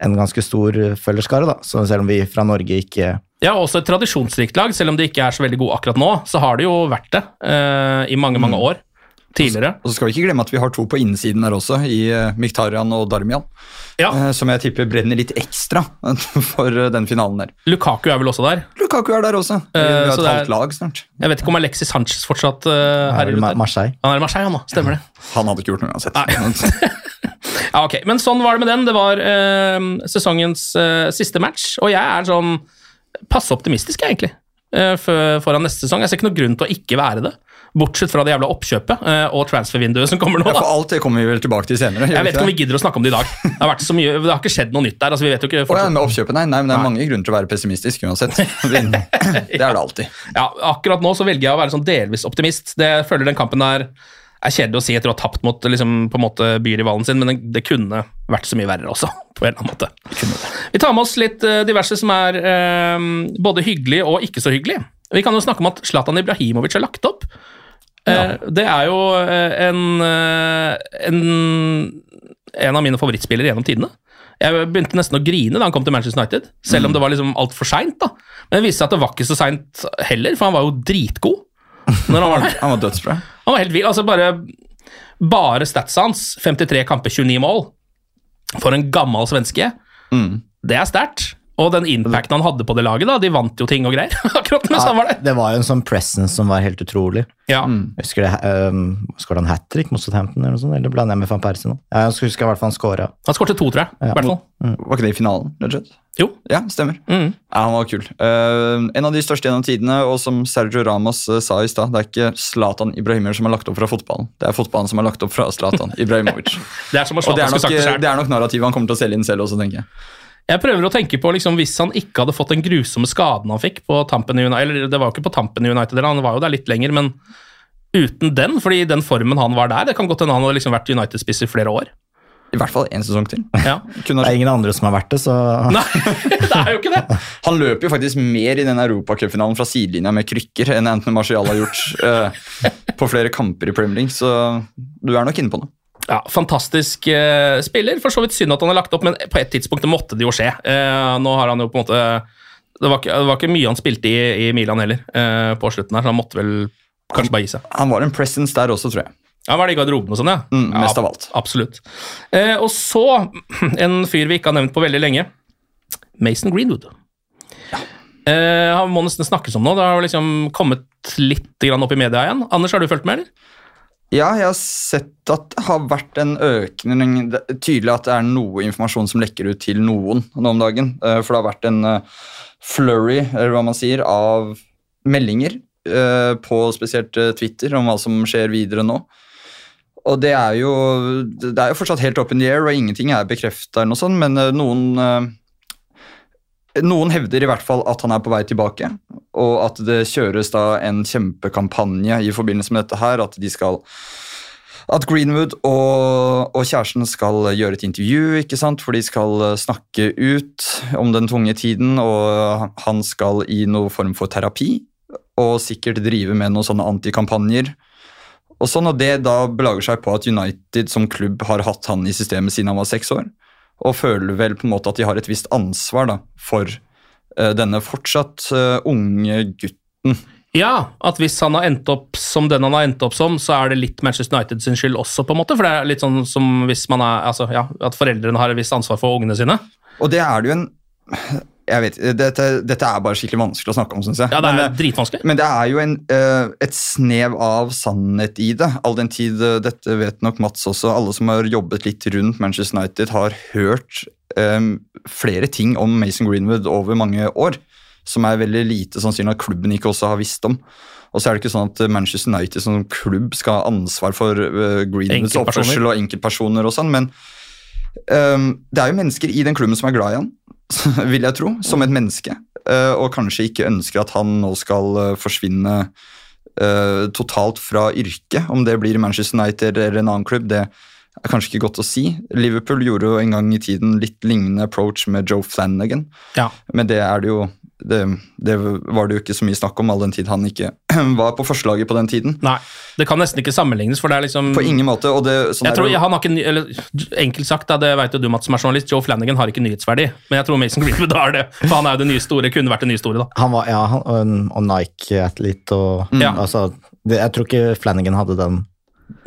Speaker 3: en ganske stor følgerskare, da. Så selv om vi fra Norge ikke
Speaker 1: Ja, også et tradisjonsrikt lag. Selv om de ikke er så veldig gode akkurat nå, så har de jo vært det eh, i mange, mange år tidligere.
Speaker 2: Og så skal vi ikke glemme at vi har to på innsiden her også, i Miktarian og Darmian.
Speaker 1: Ja,
Speaker 2: eh, Som jeg tipper brenner litt ekstra for eh, den finalen der.
Speaker 1: Lukaku er vel også der.
Speaker 2: Lukaku er der også. Vi
Speaker 1: Eh,
Speaker 2: har
Speaker 1: uh,
Speaker 2: et
Speaker 1: er-
Speaker 2: halvt lag snart.
Speaker 1: Jeg vet ikke om Alexis Sanchez fortsatt uh,
Speaker 3: er
Speaker 1: der.
Speaker 3: Marseille.
Speaker 1: Han er i Marseille, han da. Stemmer det.
Speaker 2: Han hadde ikke gjort noe uansett.
Speaker 1: Ja, ok, Men sånn var det med den. Det var uh, sesongens eh, siste match, og jeg er sånn passe optimistisk, egentlig, eh, foran neste sesong. Jeg ser ikke noe grunn til å ikke være det, bortsett fra det jævla oppkjøpet eh, og transfervinduet som kommer nå.
Speaker 2: Ja, for alt det kommer vi vel tilbake til senere.
Speaker 1: Jeg vet ikke om vi gidder å snakke om det i dag. Det har mye, det har ikke skjedd noe nytt der. altså vi vet jo ikke
Speaker 2: oh, ja, oppkjøpet, nei, nei, men Det er mange grunner til å være pessimistisk uansett. Det er det alltid.
Speaker 1: Ja, akkurat nå så velger jeg å være sånn delvis optimist. Det jeg føler den kampen der er kjedelig å si etter å ha tapt mot liksom, på en måte byrivalen sin, men det, det kunne vært så mye verre også, på en eller annen måte. Vi tar med oss litt eh, diverse som er eh, både hyggelig og ikke så hyggelig. Vi kan jo snakke om at Zlatan Ibrahimovic har lagt opp. Eh, det er jo eh, en, eh, en en av mine favorittspillere gjennom tidene. Jeg begynte nesten å grine da han kom til Manchester United, selv om det var liksom altfor seint. Men det viste seg at det var ikke så seint heller, for han var jo dritgod. Når han, var der.
Speaker 2: Han var dødsbra.
Speaker 1: han var helt vill. Altså bare, bare statsa hans, 53 kamper, 29 mål, for en gammel svenske,
Speaker 2: Mm.
Speaker 1: det er sterkt. Og den impacten han hadde på det laget, da, de vant jo ting og greier. akkurat mens han var der.
Speaker 3: Det var jo en sånn presence som var helt utrolig.
Speaker 1: Ja.
Speaker 3: Jeg husker det, um, Skåra han hat trick mot Southampton, eller noe sånt? Eller blander jeg med van Persie nå? Ja, Jeg husker i hvert fall han skåra.
Speaker 1: Han skårte to, tror jeg. i
Speaker 3: Ja.
Speaker 1: hvert fall.
Speaker 2: Var ikke det i finalen? Legit?
Speaker 1: Jo.
Speaker 2: Ja, stemmer.
Speaker 1: Mm.
Speaker 2: Ja, Han var kul. Uh, en av de største gjennom tidene, og som Sergio Ramos uh, sa i stad, det er ikke Zlatan Ibrahimovic som er lagt opp fra fotballen. Det er fotballen som er lagt opp fra Zlatan Ibrahimovic.
Speaker 1: Det er som om
Speaker 2: og det
Speaker 1: Zlatan
Speaker 2: er, nok,
Speaker 1: sagt det selv.
Speaker 2: det er nok narrativet han kommer til å selge inn selv også, tenker jeg.
Speaker 1: Jeg prøver å tenke på liksom, hvis han ikke hadde fått den grusomme skaden han fikk på tampen i United, eller det var jo ikke på tampen i United, han var jo der litt lenger, men uten den, fordi den formen han var der, det kan godt hende han hadde liksom vært United-spiss i flere år.
Speaker 2: I hvert fall én sesong til.
Speaker 1: Ja.
Speaker 2: Kunne
Speaker 3: Det er ingen andre som har vært det, så
Speaker 1: Nei, det er jo ikke det!
Speaker 2: Han løper jo faktisk mer i den europacupfinalen fra sidelinja med krykker enn Anthony Martial har gjort uh, på flere kamper i Premier League, så du er nok inne på noe.
Speaker 1: Ja, Fantastisk eh, spiller. For så vidt synd at han har lagt opp, men på et tidspunkt måtte det jo skje. Eh, nå har han jo på en måte Det var ikke, det var ikke mye han spilte i, i Milan heller, eh, på slutten her, så han måtte vel kanskje bare gi seg.
Speaker 2: Han var en presence der også, tror jeg.
Speaker 1: Ja, Var det i garderoben og sånn, ja?
Speaker 2: Mm, mest
Speaker 1: ja,
Speaker 2: av alt.
Speaker 1: Absolutt. Eh, og så en fyr vi ikke har nevnt på veldig lenge. Mason Greenwood. Eh, han må nesten snakkes om nå. Det har liksom kommet litt grann opp i media igjen. Anders, har du fulgt med, eller?
Speaker 2: Ja, jeg har sett at det har vært en økning Tydelig at det er noe informasjon som lekker ut til noen nå om dagen. eh, For det har vært en eh, flurry, eller hva man sier, av meldinger eh, på spesielt Twitter om hva som skjer videre nå. Og det er jo Det er jo fortsatt helt up in the air, og ingenting er bekrefta, men noen noen hevder i hvert fall at han er på vei tilbake, og at det kjøres da en kjempekampanje i forbindelse med dette her, at de skal at Greenwood og, og kjæresten skal gjøre et intervju, ikke sant? for de skal snakke ut om den tunge tiden, og han skal i noen form for terapi, og sikkert drive med noen sånne antikampanjer. Og sånn, og det da belager seg på at United som klubb har hatt han i systemet siden han var seks år, og føler vel på en måte at de har et visst ansvar da, for uh, denne fortsatt uh, unge gutten.
Speaker 1: Ja, at hvis han har endt opp som den han har endt opp som, så er det litt Manchester United sin skyld også, på en måte. For det er litt sånn som hvis man er Altså, ja, at foreldrene har et visst ansvar for ungene sine.
Speaker 2: Og det er det jo en jeg vet, dette, dette er bare skikkelig vanskelig å snakke om, syns jeg.
Speaker 1: Ja, det er
Speaker 2: men,
Speaker 1: dritvanskelig.
Speaker 2: men det er jo en, eh, et snev av sannhet i det. All den tid, eh, dette vet nok Mats også, alle som har jobbet litt rundt Manchester United, har hørt um, flere ting om Mason Greenwood over mange år. Som er veldig lite sannsynlig at klubben ikke også har visst om. Og så er det ikke sånn at Manchester United som klubb skal ha ansvar for eh, Greenwoods oppførsel og enkeltpersoner og sånn, men um, det er jo mennesker i den klubben som er glad i han, vil jeg tro, som et menneske. eh, og kanskje ikke ønsker at han nå skal eh, forsvinne eh, totalt fra yrket. Om det blir Manchester United eller en annen klubb, det er kanskje ikke godt å si. Liverpool gjorde jo en gang i tiden litt lignende approach med Joe Flanagan,
Speaker 1: Ja.
Speaker 2: men det er det jo det, det var det jo ikke så mye snakk om all den tid han ikke var på forslaget på den tiden.
Speaker 1: Nei, det kan nesten ikke sammenlignes, for det er liksom
Speaker 2: På ingen måte. og det, sånn
Speaker 1: jeg tror, han har ikke, eller Enkelt sagt, da, det vet jo du, Mats, som er journalist, Joe Flanagan har ikke nyhetsverdi. Men jeg tror Mason Greenwood har det, for han er jo det nye store, kunne vært det nye store. da.
Speaker 3: Han var, ja, han, og, og Nike-athlete og
Speaker 1: Ja.
Speaker 3: altså, det, Jeg tror ikke Flanagan hadde den.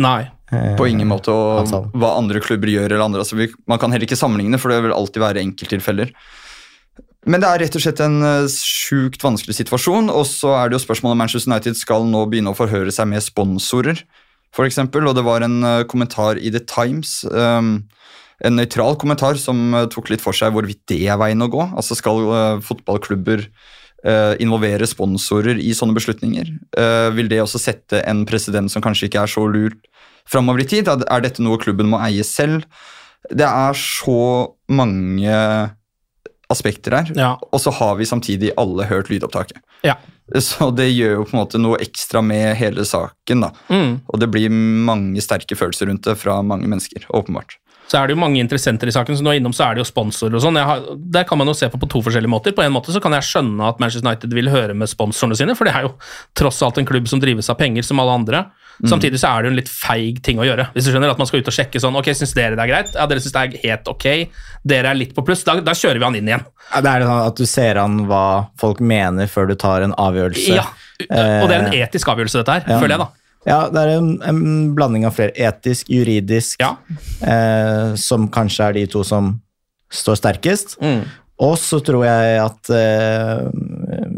Speaker 1: Nei.
Speaker 3: eh,
Speaker 2: På ingen måte, og
Speaker 3: Altså.
Speaker 2: hva andre klubber gjør. eller andre, altså vi, Man kan heller ikke sammenligne, for det vil alltid være enkelttilfeller. Men det er rett og slett en uh, sjukt vanskelig situasjon. Og så er det jo spørsmålet om Manchester United skal nå begynne å forhøre seg med sponsorer, f.eks. Og det var en uh, kommentar i The Times, um, en nøytral kommentar, som uh, tok litt for seg hvorvidt det er veien å gå. Altså skal fotballklubber involvere sponsorer i sånne beslutninger? Vil det også sette en president som kanskje ikke er så lurt framover i tid? Er dette noe klubben må eie selv? Det er så mange aspekter her.
Speaker 1: Ja.
Speaker 2: Og så har vi samtidig alle hørt lydopptaket.
Speaker 1: Ja.
Speaker 2: Så det gjør jo på en måte noe ekstra med hele saken. da.
Speaker 1: Mm.
Speaker 2: Og det blir mange sterke følelser rundt det fra mange mennesker. åpenbart.
Speaker 1: Så er det jo mange interessenter i saken, så nå innom så er det jo sponsorer og sånn. Der kan man jo se på på to forskjellige måter. På en måte så kan jeg skjønne at Manchester United vil høre med sponsorene sine, for det er jo tross alt en klubb som drives av penger, som alle andre. Samtidig så er det jo en litt feig ting å gjøre. Hvis du skjønner at man skal ut og sjekke sånn Ok, syns dere det er greit? Ja, dere syns det er helt ok. Dere er litt på pluss. Da, da kjører vi han inn igjen.
Speaker 3: Ja, det er sånn at du ser an hva folk mener før du tar en avgjørelse.
Speaker 1: Ja. Og det er en etisk avgjørelse, dette her,
Speaker 3: Ja.
Speaker 1: føler jeg, da.
Speaker 3: Ja, det er en, en blanding av flere. Etisk, juridisk,
Speaker 1: Ja.
Speaker 3: eh, som kanskje er de to som står sterkest.
Speaker 1: Mm.
Speaker 3: Og så tror jeg at eh,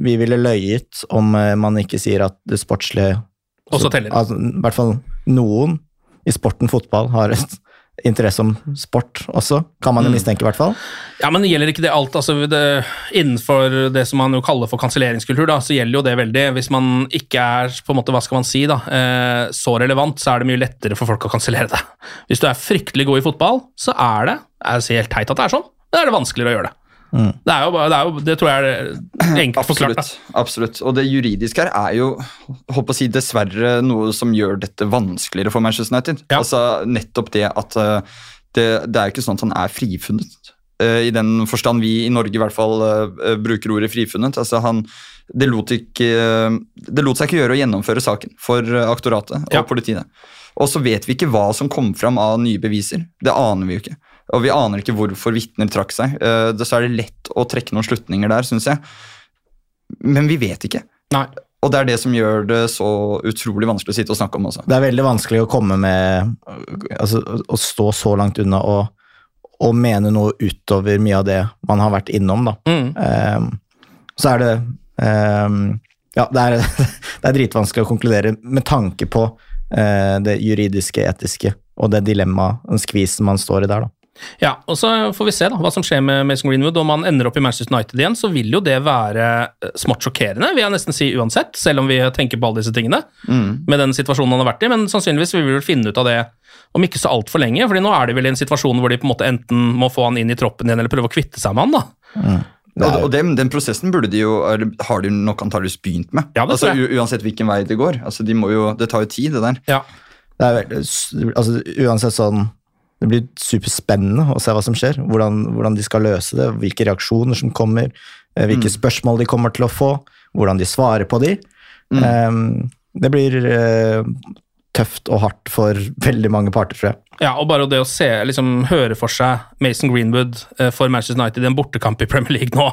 Speaker 3: vi ville løyet om eh, man ikke sier at det sportslige
Speaker 1: Også teller.
Speaker 3: Altså, I hvert fall noen i sporten fotball har et interesse om sport også, kan man jo
Speaker 1: Mm.
Speaker 3: mistenke i hvert fall.
Speaker 1: Ja, men gjelder ikke det alt? altså det, Innenfor det som man jo kaller for kanselleringskultur, da, så gjelder jo det veldig. Hvis man ikke er på en måte, hva skal man si da, eh, så relevant, så er det mye lettere for folk å kansellere deg. Hvis du er fryktelig god i fotball, så er det Jeg sier helt teit at det er sånn, men er det vanskeligere å gjøre det. Det, er jo, det, er jo, det tror jeg er enkelt forklart.
Speaker 2: Absolutt. absolutt. Og det juridiske her er jo håper å si, dessverre noe som gjør dette vanskeligere for Manchester United.
Speaker 1: Ja.
Speaker 2: Altså Nettopp det at eh, det, det er jo ikke sånn at han er frifunnet. Eh, I den forstand vi i Norge i hvert fall eh, bruker ordet frifunnet. Altså han, det, lot ikke, det lot seg ikke gjøre å gjennomføre saken for aktoratet og
Speaker 1: Ja.
Speaker 2: politiet. Og så vet vi ikke hva som kom fram av nye beviser. Det aner vi jo ikke. Og vi aner ikke hvorfor vitner trakk seg. Eh, Så er det lett å trekke noen slutninger der, syns jeg. Men vi vet ikke.
Speaker 1: Nei.
Speaker 2: Og det er det som gjør det så utrolig vanskelig å sitte og snakke om også.
Speaker 3: Det er veldig vanskelig å komme med altså, Å stå så langt unna og, og mene noe utover mye av det man har vært innom, da.
Speaker 1: Mm.
Speaker 3: Um, så er det um, Ja, det er, det er dritvanskelig å konkludere med tanke på uh, det juridiske, etiske og det dilemmaet, den skvisen man står i der, da.
Speaker 1: Ja, og så får vi se da, hva som skjer med Mason Greenwood. Om han ender opp i Manchester United igjen, så vil jo det være eh, smått sjokkerende, vil jeg nesten si uansett, selv om vi tenker på alle disse tingene, med den situasjonen han har vært i. Men sannsynligvis vil vi vel finne ut av det om ikke så altfor lenge, fordi nå er de vel i en situasjon hvor de på en måte enten må få han inn i troppen igjen, eller prøve å kvitte seg med han, da.
Speaker 2: Og, og den, den prosessen burde de jo, eller har de nok antakeligvis begynt med.
Speaker 1: Ja,
Speaker 2: altså, Uansett hvilken vei det går. Altså, de må jo, det tar jo tid, det der.
Speaker 1: Ja.
Speaker 3: det er altså, uansett sånn Det blir superspennende å se hva som skjer. Hvordan, hvordan de skal løse det, hvilke reaksjoner som kommer, hvilke hvilke spørsmål de kommer til å få, hvordan de svarer på de. Eh, det blir uh, tøft og hardt for veldig mange parter, tror jeg.
Speaker 1: Ja, og bare det å se, liksom høre for seg Mason Greenwood eh, for Manchester United i en bortekamp i Premier League nå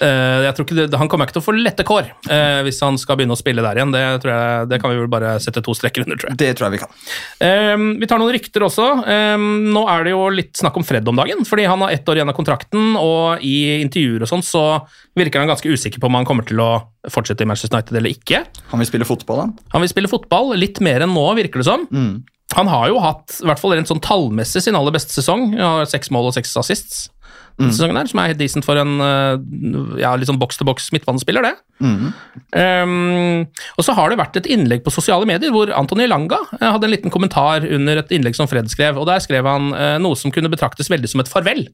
Speaker 1: eh, jeg tror ikke det, Han kommer ikke til å få lette kår eh, hvis han skal begynne å spille der igjen. Det, tror jeg, det kan vi vel bare sette to strekker under, tror jeg.
Speaker 2: Det tror jeg vi kan.
Speaker 1: Eh, vi tar noen rykter også. Eh, nå er det jo litt snakk om Fred om dagen, fordi han har ett år igjen av kontrakten, og i intervjuer og sånn så virker han ganske usikker på om han kommer til å fortsette i Manchester United eller ikke.
Speaker 2: Han vil spille fotball, han.
Speaker 1: Han vil spille fotball, litt mer enn nå, virker det som. Han har jo hatt, i hvert fall rent sånn tallmessig, sin aller beste sesong. Han har seks mål og seks assists. Denne Sesongen her, Som er helt decent for en eh, ja, litt sånn boks-til-boks midtbanespiller, det. Um, og så har det vært et innlegg på sosiale medier hvor Antony Langa eh, hadde en liten kommentar under et innlegg som Fred skrev, og der skrev han uh, noe som kunne betraktes veldig som et farvel.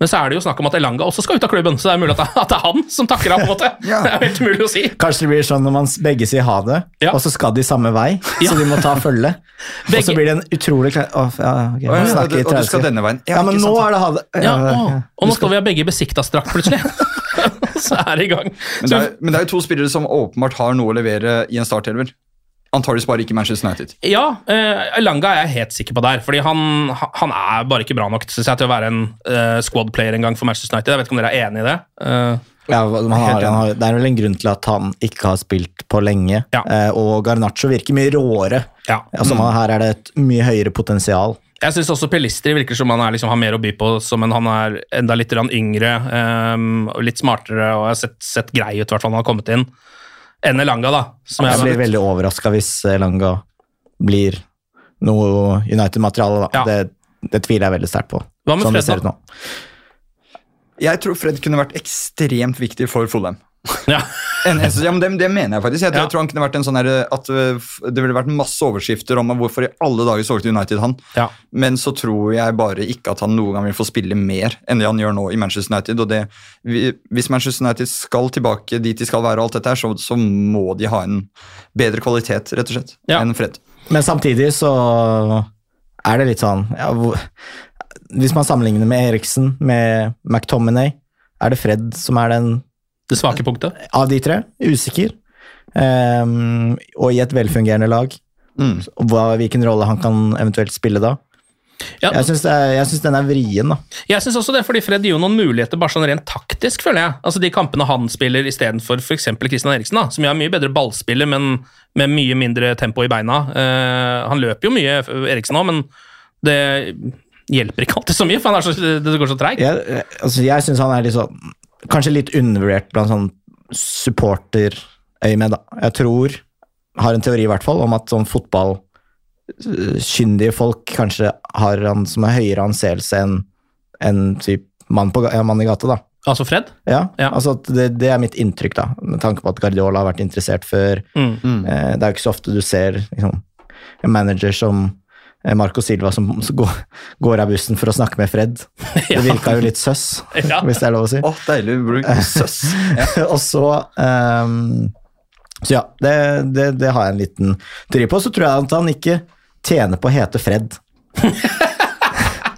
Speaker 1: Men så er det jo snakk om at Elanga også skal ut av klubben, så det er mulig at det, er han som takker av, på en måte.
Speaker 2: Ja.
Speaker 1: Det er helt umulig å si.
Speaker 3: Kanskje det blir sånn når man begge sier ha det,
Speaker 1: Ja.
Speaker 3: og så skal de samme vei,
Speaker 1: Ja.
Speaker 3: så de må ta følge. Og så blir det en utrolig klar... Oh, ja, ok,
Speaker 2: Å,
Speaker 3: nå
Speaker 2: ja, og du- og du skal denne veien. Ja,
Speaker 3: Ja, men nå
Speaker 2: sant.
Speaker 3: er det ha det.
Speaker 1: Ja,
Speaker 3: Ja,
Speaker 1: å,
Speaker 3: ja.
Speaker 1: Og nå står vi begge i Besiktas-drakt plutselig. så er det i gang.
Speaker 2: Men det, er, men det er jo to spillere som åpenbart har noe å levere i en startelver. Antakeligvis bare ikke Manchester United.
Speaker 1: Ja, uh, Langa er jeg helt sikker på der. fordi han, han er bare ikke bra nok synes jeg, til å være en uh, squad-player en gang for Manchester United. Jeg vet ikke om dere er enig i det? Uh,
Speaker 3: Ja, man har, han har, det er vel en grunn til at han ikke har spilt på lenge.
Speaker 1: Ja.
Speaker 3: Uh, og Garnaccio virker mye råere.
Speaker 1: ja.
Speaker 3: Altså, man, her er det et mye høyere potensial.
Speaker 1: Jeg syns også Pelistri virker som han er, liksom, har mer å by på, men han er enda litt yngre um, og litt smartere og har sett, sett grei ut, i hvert fall når han har kommet inn, enn Elanga, da. Som
Speaker 3: Jeg
Speaker 1: jeg,
Speaker 3: blir veldig overraska hvis Elanga blir noe United-materiale. da.
Speaker 1: Ja.
Speaker 3: Det, det tviler jeg veldig sterkt på.
Speaker 1: Hva med
Speaker 3: sånn
Speaker 1: Fred, da?
Speaker 2: Jeg tror Fred kunne vært ekstremt viktig for Fulham.
Speaker 1: Ja.
Speaker 2: En, ja, men det, det mener jeg faktisk. Jeg, tror-
Speaker 1: Ja.
Speaker 2: jeg tror han kunne vært en sånn her, at øh, Det ville vært masse overskrifter om hvorfor i alle dager solgte United han.
Speaker 1: Ja.
Speaker 2: Men så tror jeg bare ikke at han noen gang vil få spille mer enn det han gjør nå i Manchester United. og det, Hvis Manchester United skal tilbake dit de skal være, og alt dette her, så, så må de ha en bedre kvalitet rett og slett,
Speaker 1: Ja.
Speaker 2: enn Fred.
Speaker 3: Men samtidig så er det litt sånn ja, hvor, Hvis man sammenligner med Eriksen, med McTominay, er det Fred som er den
Speaker 1: Det svake punktet.
Speaker 3: av de tre? Usikker. Um, og i et velfungerende lag.
Speaker 2: Mm.
Speaker 3: Hva, hvilken rolle han kan eventuelt spille da.
Speaker 1: Ja,
Speaker 3: Jeg syns, syns den er vrien, da.
Speaker 1: Jeg synes også det, fordi Fred gir jo noen muligheter bare sånn rent taktisk, føler jeg. Altså De kampene han spiller istedenfor f.eks. Christian Eriksen, da, som jo er mye bedre ballspiller, men med mye mindre tempo i beina. Uh, han løper jo mye, Eriksen òg, men det hjelper ikke alltid så mye, for så, det går så treigt.
Speaker 3: Jeg, altså, jeg syns han er litt sånn Kanskje litt undervurdert blant sånn supporterøyemed, da. Jeg tror, har en teori i hvert fall, om at sånn fotballkyndige folk kanskje har han som er høyere anseelse enn en typ mann, på, ja, mann i gata, da.
Speaker 1: Altså Fred?
Speaker 3: Ja,
Speaker 1: Ja.
Speaker 3: altså det, det er mitt inntrykk, da. Med tanke på at Guardiola har vært interessert før.
Speaker 1: Mm.
Speaker 3: mm. det er jo ikke så ofte du ser liksom, en manager som eh, Marco Silva som går, går av bussen for å snakke med Fred. Det virka jo litt søss,
Speaker 1: Ja.
Speaker 3: hvis det er lov å si.
Speaker 2: Oh, deilig bruk. Søss. Ja.
Speaker 3: og så um, Så ja, det, det, det har jeg en liten teori på. Så tror jeg at han ikke tjener på å hete Fred.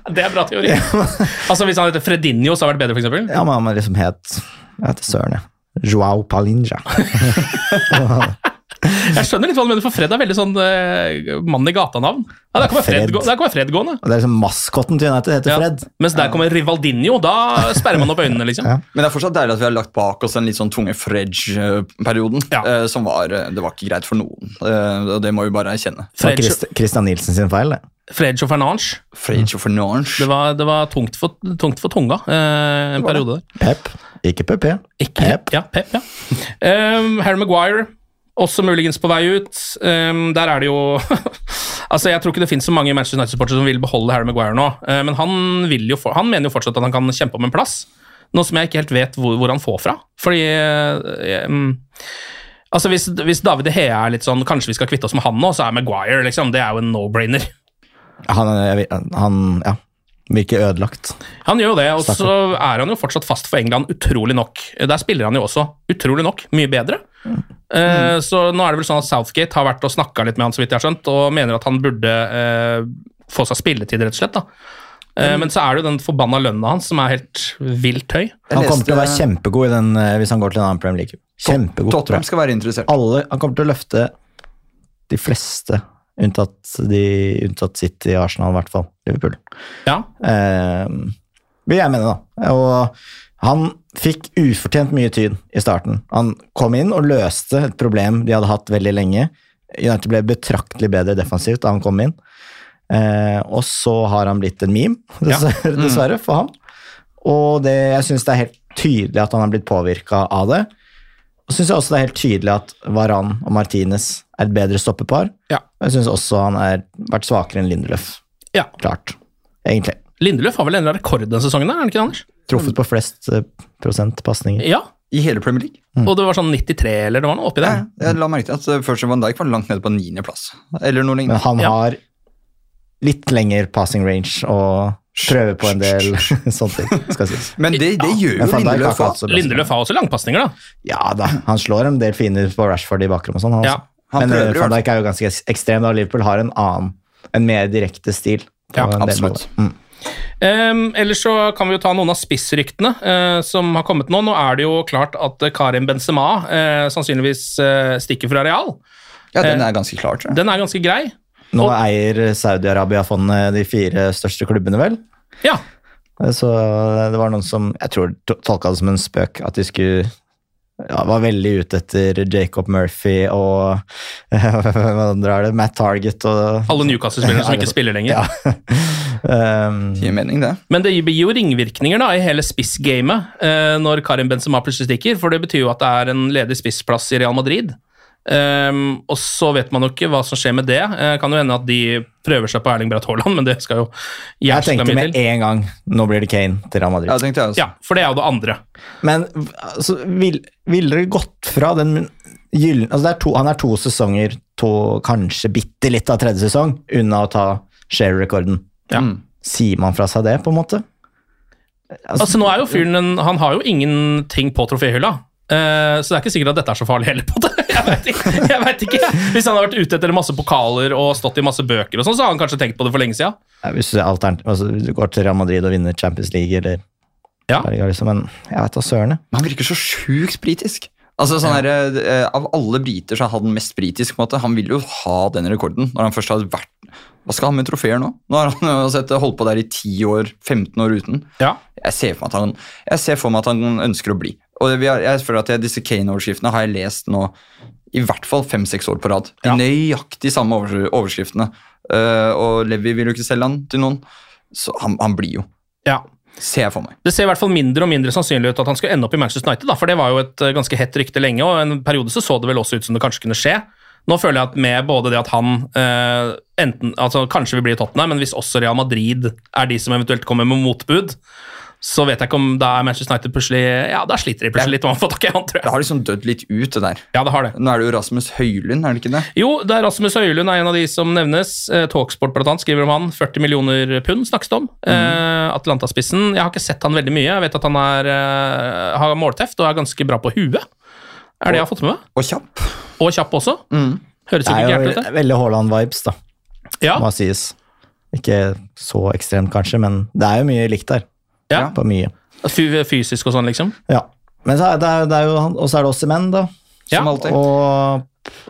Speaker 1: Det er bra teori. altså Hvis han heter Fredinho, så hadde det vært bedre, eksempel.
Speaker 3: Ja, men han liksom het Jeg heter søren, jeg. Joao Palinja.
Speaker 1: Jeg skjønner litt hva du mener, for Fred er veldig sånn uh, mann i gata-navn. Ja, Der kommer Fred,
Speaker 3: Fred.
Speaker 1: der kommer Fred gående.
Speaker 3: Og det er liksom Maskotten til United heter
Speaker 1: Ja.
Speaker 3: Fred.
Speaker 1: Mens der kommer Rivaldinho, da sperrer man opp øynene, liksom.
Speaker 3: Ja.
Speaker 2: Men det er fortsatt deilig at vi har lagt bak oss den litt sånn tunge Fredge-perioden.
Speaker 1: Ja.
Speaker 2: Uh, som var eh, Det var ikke greit for noen, eh, og det må vi bare erkjenne.
Speaker 3: Det var Christ, Christian Nielsen sin feil, det.
Speaker 1: Fredge og Fernange.
Speaker 2: Fredge og Fernange.
Speaker 1: Det var, det var tungt, for, tungt for tunga eh, en periode der.
Speaker 3: Pep, ikke PP.
Speaker 1: Ikke,
Speaker 3: Pep.
Speaker 1: Ja, Pep, ja. Um, Harry Maguire, også muligens på vei ut. Um, der er det jo Altså, Jeg tror ikke det finnes så mange Manchester United-supportere som vil beholde Harry Maguire nå, uh, men han, vil jo for, han mener jo fortsatt at han kan kjempe om en plass. Noe som jeg ikke helt vet hvor, hvor han får fra. Fordi uh, um, Altså, hvis, hvis David De Hea er litt sånn Kanskje vi skal kvitte oss med han nå, så er Maguire liksom, det er jo en no-brainer.
Speaker 3: Han, han Ja. Virker ødelagt.
Speaker 1: Han gjør jo det, og så er han jo fortsatt fast for England, utrolig nok. Der spiller han jo også, utrolig nok, mye bedre. Eh, så nå er det vel sånn at Southgate har vært og snakka litt med han, så vidt jeg har skjønt, og mener at han burde eh, få seg spilletid, rett og slett. da. Eh, men så er det jo den forbanna lønna hans som er helt vilt høy.
Speaker 3: Han kommer til å være kjempegod i den, eh, hvis han går til en annen Premier League. Kjempegod,
Speaker 2: Tottenham skal være interessert.
Speaker 3: Alle, han kommer til å løfte de fleste, unntatt, de, unntatt City, Arsenal i hvert fall. Liverpool.
Speaker 1: Ja,
Speaker 3: Eh, vil jeg mene, da. Og han fikk ufortjent mye tyd i starten. Han kom inn og løste et problem de hadde hatt veldig lenge. United ble betraktelig bedre defensivt da han kom inn. Eh, og så har han blitt en meme, dessverre, dessverre for ham. Og det, jeg syns det er helt tydelig at han har blitt påvirka av det. Og syns jeg også det er helt tydelig at Varan og Martinez er et bedre stoppepar.
Speaker 1: Ja.
Speaker 3: Jeg syns også han har vært svakere enn Lindeløf.
Speaker 1: ja.
Speaker 3: Klart. Egentlig.
Speaker 1: Lindeløf har vel endra rekord denne sesongen, der, er det ikke Anders?
Speaker 3: Truffet på flest eh, prosent pasninger.
Speaker 1: Ja,
Speaker 2: I hele Premier League.
Speaker 1: og det var sånn 93, eller det var noe oppi
Speaker 2: Ja,
Speaker 1: der.
Speaker 2: jeg la merke til at uh, Virgil van Dijk var langt nede på niendeplass. Eller noe
Speaker 3: Men han
Speaker 1: Ja.
Speaker 3: har litt lengre passing range og prøver på en del sånne ting, skal sies.
Speaker 2: Men det, det gjør
Speaker 3: Men
Speaker 2: jo
Speaker 3: Dijk har
Speaker 2: Lindeløf
Speaker 1: Lindeløf har også langpasninger, da.
Speaker 3: Ja da, han slår en del fine på Rashford i bakrommet og sånn.
Speaker 1: Ja.
Speaker 2: Han
Speaker 3: Men
Speaker 2: prøver
Speaker 3: eh,
Speaker 2: hvert
Speaker 3: Van Dijk er jo ganske ekstrem, da Liverpool har en annen, en mer direkte stil.
Speaker 1: Ja,
Speaker 2: absolutt.
Speaker 3: Mm.
Speaker 1: Um, ellers så kan vi jo ta noen av spissryktene uh, som har kommet nå. Nå er det jo klart at eh, Karim Benzema uh, sannsynligvis uh, stikker fra Real.
Speaker 2: Ja, den er ganske klar, tror jeg.
Speaker 1: Den er ganske grei.
Speaker 3: Nå
Speaker 1: Og-
Speaker 3: eier Saudi-Arabia-fondet de fire største klubbene, vel?
Speaker 1: Ja,
Speaker 3: Så det var noen som Jeg tror to- tolka det som en spøk at de skulle ja, var veldig ute etter Jacob Murphy og hva andre er det, Matt Target og
Speaker 1: alle Newcastle-spillere som ikke spiller lenger.
Speaker 3: Ja. um,
Speaker 2: Gir mening, det.
Speaker 1: Men det gir jo ringvirkninger da i hele spissgamet eh, når Karim Benzema plutselig stikker, for det betyr jo at det er en ledig spissplass i Real Madrid. Ehm, og så vet man jo ikke hva som skjer med det. Uh, kan jo hende at de prøver seg på Erling Braut Haaland, men det skal jo
Speaker 3: jeg tenkte
Speaker 1: mye
Speaker 3: med
Speaker 1: til.
Speaker 3: en gang nå blir det Kane til Real Madrid.
Speaker 2: Ja, jeg også.
Speaker 1: Ja, for det er jo det andre.
Speaker 3: Men altså, vil- dere gått fra den gyllen altså, Han er to sesonger, to, kanskje bitte litt av tredje sesong, unna å ta share-rekorden.
Speaker 1: Ja.
Speaker 2: Mm.
Speaker 3: Sier man fra seg det, på en måte?
Speaker 1: Altså, nå er jo fyren en, Han har jo ingenting på troféhylla. uh, så det er ikke sikkert at dette er så farlig heller. på det. Jeg vet ikke. Jeg vet ikke. Hvis han har vært ute etter masse pokaler og stått i masse bøker, og sånn, så har han kanskje tenkt på det for lenge siden.
Speaker 3: Ja, Hvis du, altern- altså, du går til Real Madrid og vinner Champions League, eller
Speaker 1: Ja.
Speaker 3: Liksom, Men jeg vet da søren.
Speaker 2: Men han virker så sjukt britisk. Altså sånn her, eh, Av alle briter så er han den mest britisk. på en måte. Han vil jo ha den rekorden når han først har vært Hva skal han med trofeer nå? Nå har han sett, holdt på der i 10 år, 15 år uten.
Speaker 1: Ja.
Speaker 2: Jeg ser for meg at han, jeg ser for meg at han ønsker å bli. Og vi har, jeg føler at jeg, Disse Kane-overskriftene har jeg lest nå i hvert fall fem-seks år på rad. De
Speaker 1: Ja.
Speaker 2: nøyaktig samme overskriftene. Uh, og Levi vil jo ikke selge han til noen, så han, han blir jo.
Speaker 1: ja.
Speaker 2: Ser jeg for meg.
Speaker 1: Det ser i hvert fall mindre og mindre sannsynlig ut at han skal ende opp i Manchester United, da, for det var jo et eh, ganske hett rykte lenge, og en periode så så det vel også ut som det kanskje kunne skje. Nå føler jeg at med både det at han eh, enten, altså kanskje vil bli i Tottenham, men hvis også Real Madrid er de som eventuelt kommer med motbud, så vet jeg ikke om da er Manchester United plutselig Ja, da sliter de plutselig litt om å få tak i han, tror
Speaker 2: Det har liksom dødd litt ut, det der.
Speaker 1: Ja, det har det.
Speaker 2: Nå er det jo Rasmus Høylund, er det ikke det?
Speaker 1: Jo, det er Rasmus Høylund er en av de som nevnes. Eh, Talksport blant annet skriver om han. 40 millioner pund snakkes det om. Eh, Atlantaspissen. Jeg har ikke sett han veldig mye. Jeg vet at han er, eh, har målteft og er ganske bra på huet. Er det jeg har fått med meg?
Speaker 2: Og kjapp.
Speaker 1: Og kjapp også. Høres
Speaker 3: Det
Speaker 1: ikke
Speaker 3: er
Speaker 1: gærent
Speaker 3: jo
Speaker 1: ut, det.
Speaker 3: veldig Haaland-vibes, da,
Speaker 1: Ja,
Speaker 3: må sies. Ikke så ekstremt, kanskje, men det er jo mye likt der.
Speaker 1: Ja.
Speaker 3: På mye.
Speaker 1: Fysisk og sånn, liksom.
Speaker 3: Ja. Men så er det, er- det er jo han, og så er det også menn, da.
Speaker 1: Ja.
Speaker 2: Som alltid.
Speaker 3: Og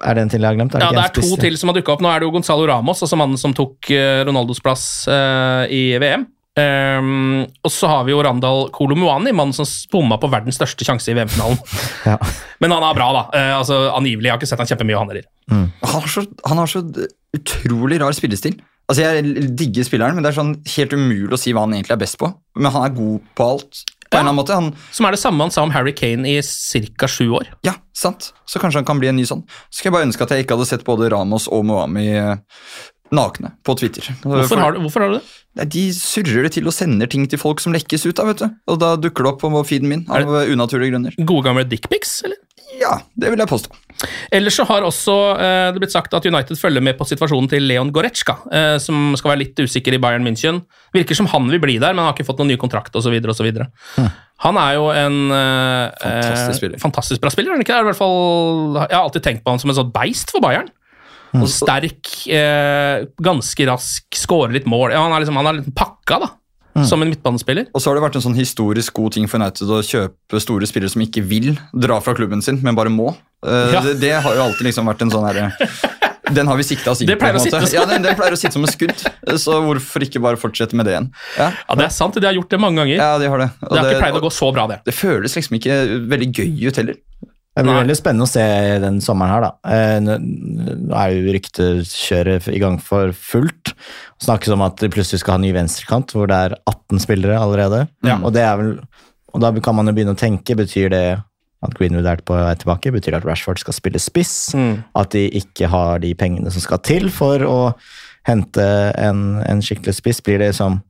Speaker 3: er det en til jeg har glemt?
Speaker 1: Ja,
Speaker 3: ikke
Speaker 1: det er to til som har dukka opp. Nå er det jo Gonzalo Ramos, altså mannen som tok eh, Ronaldos plass uh, i VM. Um, og så har vi jo Randal Kolomuani, mannen som bomma på verdens største sjanse i VM-finalen.
Speaker 3: Ja.
Speaker 1: Men han er bra, da. Uh, altså, angivelig. Jeg har ikke sett han kjempemye, han heller.
Speaker 2: Han har, så, han har så utrolig rar spillestil. Altså Jeg digger spilleren, men det er sånn helt umulig å si hva han egentlig er best på. Men han er god på alt. På en eller annen måte. Han,
Speaker 1: Som er det samme han sa om Harry Kane i ca. sju år.
Speaker 2: ja, sant. Så kanskje han kan bli en ny sånn. Så skal jeg bare ønske at jeg ikke hadde sett både Ramos og Moami eh, nakne på Twitter.
Speaker 1: Hvorfor har du, hvorfor har du det?
Speaker 2: De surrer det til og sender ting til folk som lekkes ut. da, vet du. Og da dukker det opp på feeden min av unaturlige grunner.
Speaker 1: Gode gamle dickpics, eller?
Speaker 2: Ja, det vil jeg påstå.
Speaker 1: Ellers så har også eh, det blitt sagt at United følger med på situasjonen til Leon Goretzka, eh, som skal være litt usikker i Bayern München. Virker som han vil bli der, men han har ikke fått noen ny kontrakt osv.
Speaker 2: Hm.
Speaker 1: Han er jo en eh,
Speaker 2: Fantastisk spiller.
Speaker 1: eh, fantastisk bra spiller. er han ikke? Er i hvert fall, jeg har alltid tenkt på han som en sånn beist for Bayern.
Speaker 2: Hm.
Speaker 1: Og sterk, eh, ganske rask, skårer litt mål. Ja, han er liksom, han er litt pakka, da,
Speaker 2: Hm.
Speaker 1: som en midtbanespiller.
Speaker 2: Og så har det vært en sånn historisk god ting for United å kjøpe store spillere som ikke vil dra fra klubben sin, men bare må. Eh,
Speaker 1: Ja.
Speaker 2: det, det har jo alltid liksom vært en sånn herre Den har vi sikta oss inn
Speaker 1: Det
Speaker 2: på. en måte. Ja, den, den pleier å sitte som et skudd, så hvorfor ikke bare fortsette med det igjen? Ja,
Speaker 1: Ja, Det er sant, de har gjort det mange ganger.
Speaker 2: ja de har det.
Speaker 1: Det har ikke pleid å gå så bra, det.
Speaker 2: det føles liksom ikke veldig gøy ut heller.
Speaker 3: Det blir veldig spennende å se den sommeren her, da. Eh, Nå er jo ryktekjøret i gang for fullt. Snakkes om at de plutselig skal ha ny venstrekant, hvor det er 18 spillere allerede.
Speaker 1: Ja.
Speaker 3: Og, det er vel, og da kan man jo begynne å tenke, betyr det at Greenwood er tilbake? Betyr det at Rashford skal spille spiss?
Speaker 1: Mm.
Speaker 3: At de ikke har de pengene som skal til for å hente en, en skikkelig spiss? Blir det som